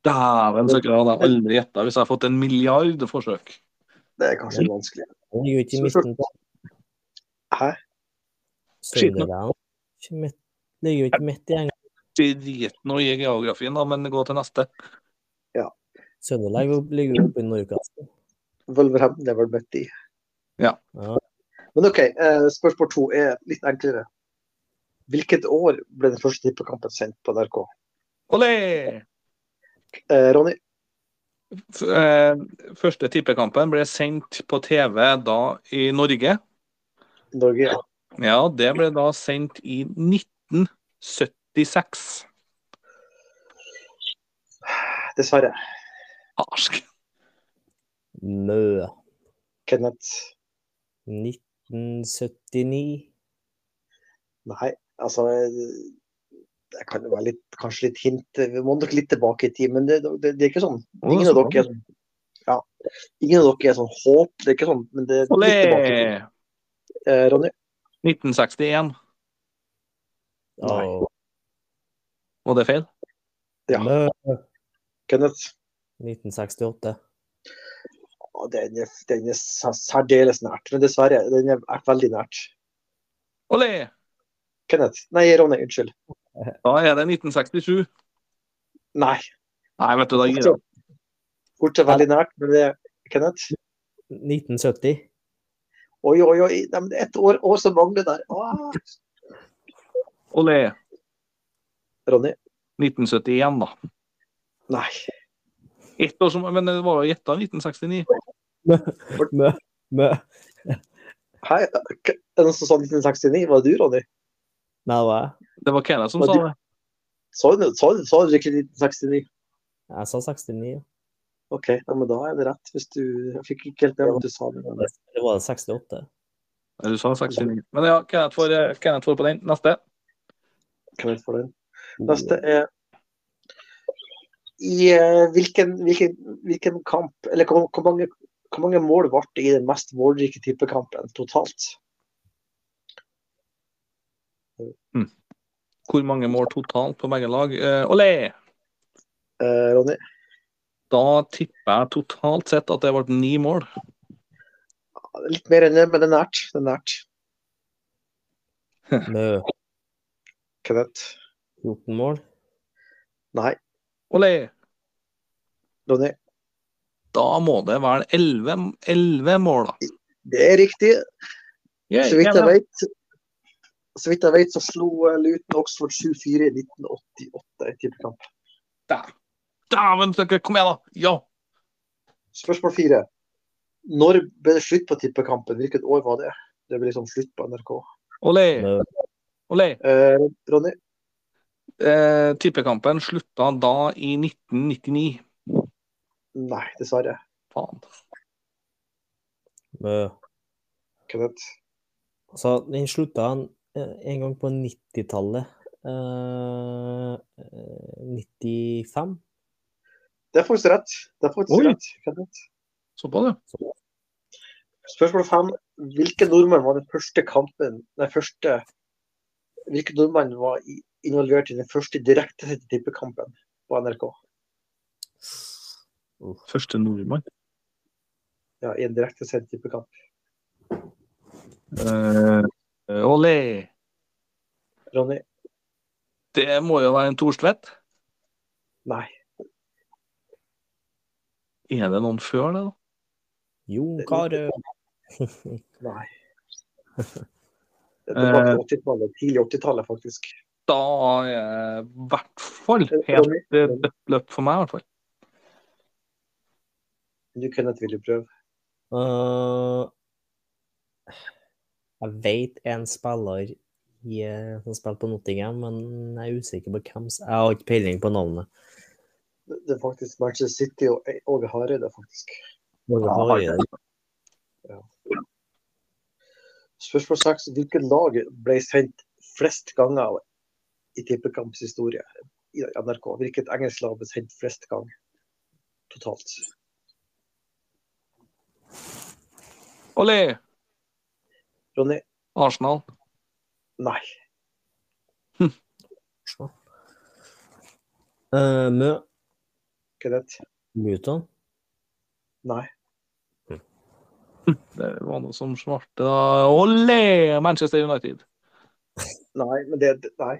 Dæven søkker, grad hadde jeg aldri gjetta hvis jeg hadde fått en milliard forsøk. Det er kanskje litt vanskelig. Den ligger jo ikke i midten. på Hæ? Sunderland ligger jo ikke midt i England. Drit nå i geografien, da, men gå til neste. Ja. Sunderland ligger jo oppe i Nordkasten. Wolverhampton er vel midt i. Ja. Ja. Men OK, eh, spørsmål to er litt enklere. Hvilket år ble den første tippekampen sendt på NRK? Olé! Eh, Ronny? F- eh, Første tippekampen ble sendt på TV da i Norge. Norge, ja. Ja, det ble da sendt i 1976. Dessverre. Arsk. Mø. Kenneth? 1979. Nei, altså eh, Det kan jo være litt, kanskje litt hint. Vi må nok litt tilbake i tid, men det, det, det er ikke sånn. Ingen av dere er sånn ja, Ingen av dere er sånn håp. Det er ikke sånn, men det er litt tilbake i tid. Olé! Eh, Ronny? 1961. Nei. Var det feil? Ja. Mø. Kenneth? 1968. Den er, den er særdeles nært, men dessverre, den er veldig nært. Olé! Kenneth? Nei, Ronny, unnskyld. Da er det 1967. Nei. Nei, vet du, da gir jeg Fortsatt veldig nært, men det er Kenneth? 1970. Oi, oi, oi. Nei, men det er ett år, år som mangler der. Ah. Olé! Ronny? 1971, da. Nei. Ett år som, men det var jo gjetta 1969. Mø. Mø. Hei, er det noen som sa 1969? Var det du, Ronny? Nei? Det var Kenneth som sa det. Sa du, ikke 69? Jeg sa 69. ja. OK, ja, men da er det rett. Hvis du Jeg fikk ikke helt det du sa det. men- Det var 68. Du sa 69. Men ja, Kenneth får, eh, Kenneth får på den. Neste. Kenneth får den. Neste er I eh, hvilken, hvilken, hvilken kamp Eller hvor, hvor, mange, hvor mange mål ble det i den mest målrike tippekampen totalt? Hvor mange mål totalt på begge lag? Eh, Olé! Eh, Ronny? Da tipper jeg totalt sett at det ble ni mål. Litt mer enn det, men det er nært. Det er nært. Mø. Kenneth? 14 mål. Nei. Olé! Ronny? Da må det være elleve elleve mål, da. Det er riktig. Yeah, Så vidt jeg vet, så vidt jeg vet, så slo eh, Luton Oxford 7-4 i 1988 i tippekamp. Dæven, dere, kom igjen, da! Ja! Spørsmål fire. Når ble det slutt på tippekampen? Hvilket år var det? Det ble liksom slutt på NRK. Olé! Olé! Eh, Ronny? Eh, tippekampen slutta da i 1999. Nei, dessverre. Faen. Mø. Kenneth? Altså, den slutta en, en gang på 90-tallet. Eh, eh, 95? Det er faktisk rett. Det er faktisk Oi. rett. Såpass, ja. Spørsmål fem. Hvilke nordmenn var den første kampen Nei, første Hvilke nordmenn var involvert i den første direktesendte tippekampen på NRK? Første nordmann. Ja, i en direktesendt tippekamp. Eh, olé! Ronny? Det må jo være en Thorstvedt. Nei. Er det noen før det, da? Jon Carew. Nei. Det var Eh. på 80-tallet, tidlig 80-tallet, faktisk. Da er jeg i hvert fall Eh, helt eh, dødt løp for meg, i hvert fall. Du, kunne et villig prøve? Øh, jeg vet en spiller i, eh, som spiller på Nottingham, men jeg er usikker på hvem. Jeg har ikke peiling på navnet. Det er faktisk Manchester City og Åge Hareide, faktisk. Hvor Ja, har vi har det? Spørsmål seks. Hvilket lag ble sendt flest ganger i tippekamps historie i NRK? Hvilket engelsk lag ble sendt flest ganger totalt? Olé! Ronny? Arsenal. Nei. Uh, Mø. Kenneth? Luton. Nei. Det var noe som svarte da. Olé! Manchester United. Nei, men det det- Nei.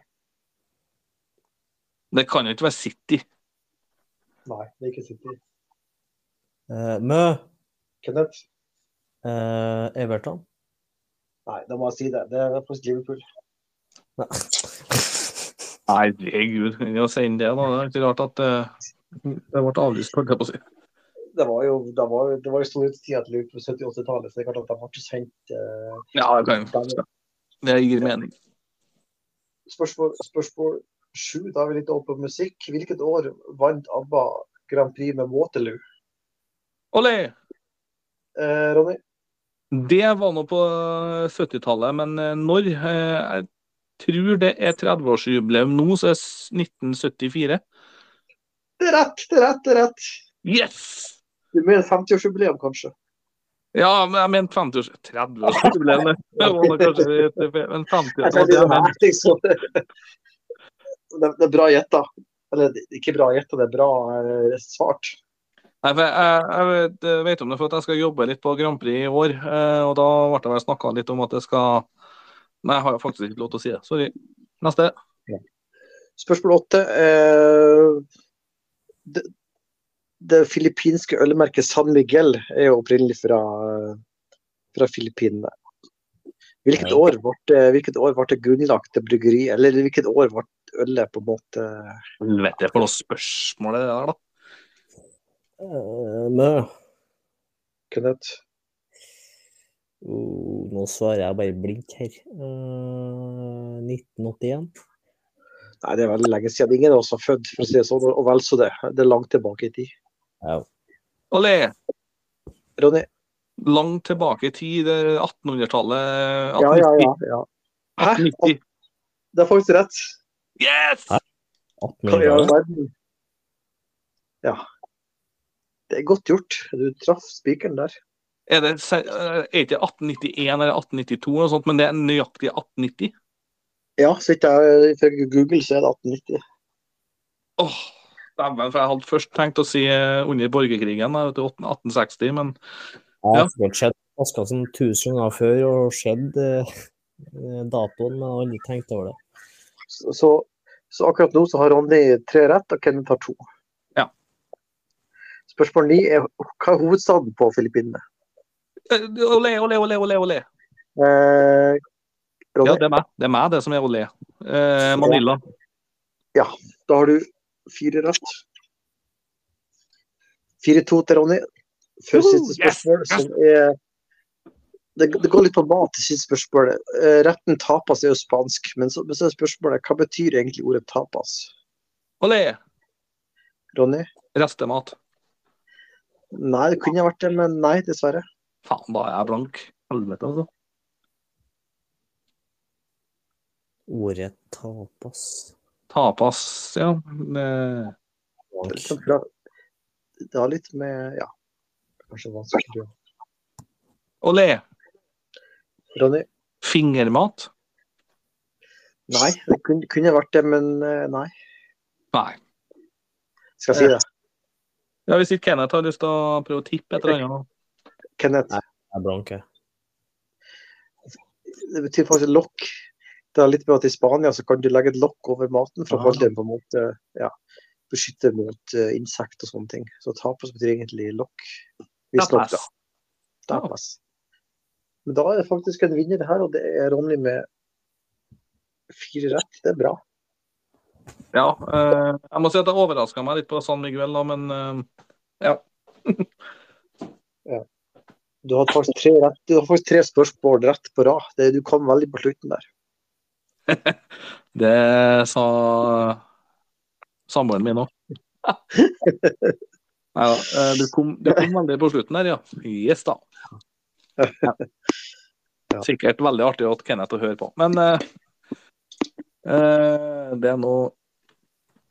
Det kan jo ikke være City. Nei, det er ikke City. Uh, Mø. Kenneth? Uh, Everton. Nei, da må jeg si det. Det er faktisk Liverpool. Herregud, å sende det, da. Det er ikke rart at uh, det ble avlyst, holdt jeg på å si. Det var jo, det var, det var jo storhetstida til Liverpool på 70-80-tallet, så det er klart at de har ikke sendt uh, Ja, det kan jo Det gir mening. Spørsmål, spørsmål sju, da er vi litt over på musikk. Hvilket år vant ABBA Grand Prix med Waterloo? Olé! Eh, Ronny? Det var nå på 70-tallet, men eh, når? Eh, Jeg tror det er 30-årsjubileum nå, så er det 1974. Det er rett, det er rett, det er rett. Yes! Det mener 50-årsjubileum, kanskje. Ja, men jeg mente 50 års 30-årsjubileum. det. Det var kanskje men 50 Jeg år. tenkte, det er bra gjetta. Eller er ikke bra gjetta, det er bra eh, svart. Nei, for jeg, jeg vet, jeg vet om det for at jeg skal jobbe litt på Grand Prix i år, eh, og da ble det vel snakka litt om at jeg skal Nei, jeg har faktisk ikke lov til å si det. Sorry. Neste. Spørsmål åtte. Eh, det, det filippinske ølmerket San Miguel er jo opprinnelig fra, fra Filippinene. Hvilket år ble hvilket år ble det grunnlagt det bryggeri, eller hvilket år ble ølet på en måte Vet jeg, for noe spørsmål det der, da. Mø. Kenneth? Uh, nå svarer jeg bare blindt her. Uh, 1981. Nei, det er veldig lenge siden. Ingen av oss var født, for å si det sånn, og vel så det. Det er langt tilbake i tid. Ja. Olé! Ronny? Langt tilbake i tid, det er 1800-tallet. Ja, ja, ja. ja. Hæ? 1890. Det er faktisk rett. Yes! Hæ? 1800-tallet. Ja. Det er godt gjort. Du traff spikeren der. Er det er ikke 1891 eller 1892, eller sånt, men det er nøyaktig 1890? Ja, så jeg ifølge Google så er det 1890. Åh, dæven, for jeg hadde først tenkt å si eh, under borgerkrigen, da, vet du, 1860, men ja. Ja. har sikkert sett Aska som tusen ganger før og skjedd eh, datoen, men jeg har aldri tenkt over det. Så, så, så akkurat nå så har Ronny tre rett, og Kenneth har to. Ja. Spørsmål ni er hva er hovedstaden på Filippinene? eh, Olé, olé, olé, olé, olé. Eh, Ja, det er meg. Det er meg, det som er olé. Eh, Manila. da har du fire rett. 4-2 til Ronny. Før siste spørsmål, yes. som er det, det går litt på mat i siste spørsmål. Eh, retten tapas er jo spansk, men så, men så er spørsmålet hva betyr egentlig ordet tapas? Olé. Ronny? Restemat. Nei, det kunne vært det, men nei, dessverre. Faen, da er jeg blank. Helvete, altså. Ordet tapas. Tapas, ja. Det litt sånn Det har litt med Ja, kanskje vanskelig. Olé. Ronny? Fingermat. Nei, det kunne, kunne vært det, men eh, nei. Nei. Skal jeg si det? Ja, Hvis ikke Kenneth har lyst til å prøve å tippe et eller annet. Kenneth, Jeg er blank, det betyr faktisk lokk. Det er litt med at I Spania så kan du legge et lokk over maten for å holde den på en måte ja, beskytte mot uh, insekter og sånne ting. Så tapas betyr egentlig lokk. Visstnok, da. Tapas. Men da er det faktisk en vinner her, og det er Ronny med Fire rett, det er bra. Ja. eh, jeg må si at det overraska meg litt på San Miguel, da, men eh, ja. Du har faktisk tre, rett, du har faktisk tre spørsmål rett på rad. Det, du kom veldig på slutten der. Det sa samboeren min òg. Nei da. Du kom, du kom veldig på slutten der, ja. Yes, da. Ja. Ja. Sikkert veldig artig at Kenneth å høre på. Men eh, eh, det er nå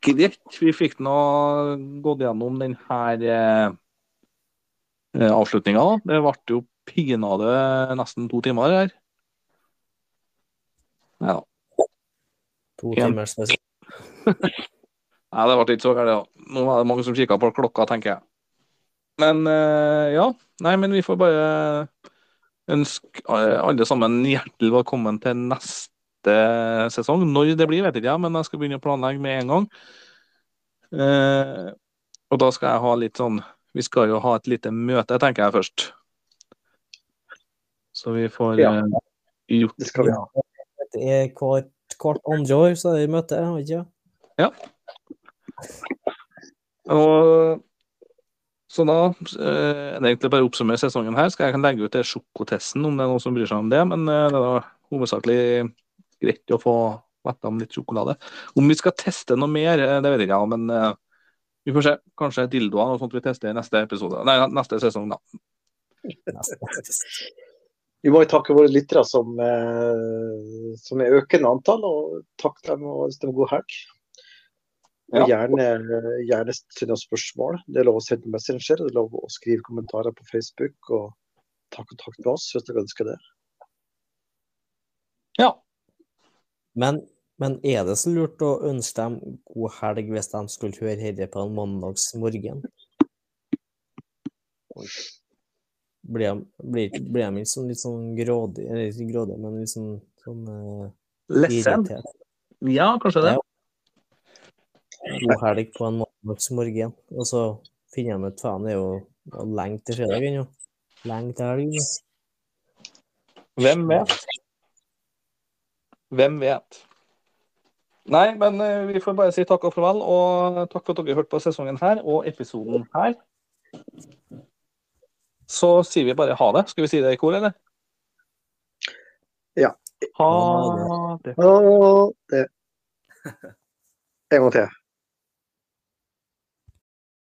greit. Vi fikk nå gått gjennom den her eh, eh, avslutninga. Det ble jo pinadø nesten to timer her. Nei da. To timer spesielt. Nei, det ble ikke så gærent. Ja. Nå var det mange som kikka på klokka, tenker jeg. Men eh, ja. Nei, men vi får bare ønske eh, alle sammen hjertelig velkommen til neste sesong. Når det blir, vet jeg ikke, men jeg skal begynne å planlegge med en gang. Eh, og da skal jeg ha litt sånn Vi skal jo ha et lite møte, tenker jeg først. Så vi får Ja. eh, gjort Det skal vi ha. Det er hvert, hvert andre år så er det møte, ikke Og så da eh, er det egentlig bare å oppsummere sesongen her. Skal jeg kan legge ut det sjokotesten om det er noen som bryr seg om det. Men eh, det er da hovedsakelig greit å få vettet om litt sjokolade. Om vi skal teste noe mer, eh, det vet jeg ikke, men uh, vi får se. Kanskje dildoer og sånt vi tester i neste episode. Nei, neste sesong, da. Vi må jo takke våre lyttere som, eh, som er økende antall, og takk dem og ønske dem god helg. Og Ja. gjerne, gjerne send oss spørsmål. Det er lov å sende Messenger, det er lov å skrive kommentarer på Facebook og ta kontakt med oss hvis dere ønsker det. Ja. Men, men er det så lurt å ønske dem god helg hvis de skulle høre dette på en mandagsmorgen? Blir de, ikke sånn litt sånn grådig, eller ikke grådig, men litt sånn, sånn uh, irritert? Ja, kanskje det. Ja. God helg på en mandagsmorgen. og så finner de ut faen, det er jo lenge til fredag ennå. Lenge til helg. Hvem vet? Hvem vet? Nei, men eh, vi får bare si takk og farvel, og takk for at dere hørte på sesongen her og episoden her. Så sier vi bare ha det. Skal vi si det i kor, eller? Ja. Ha Ha det. Ha det. En gang til.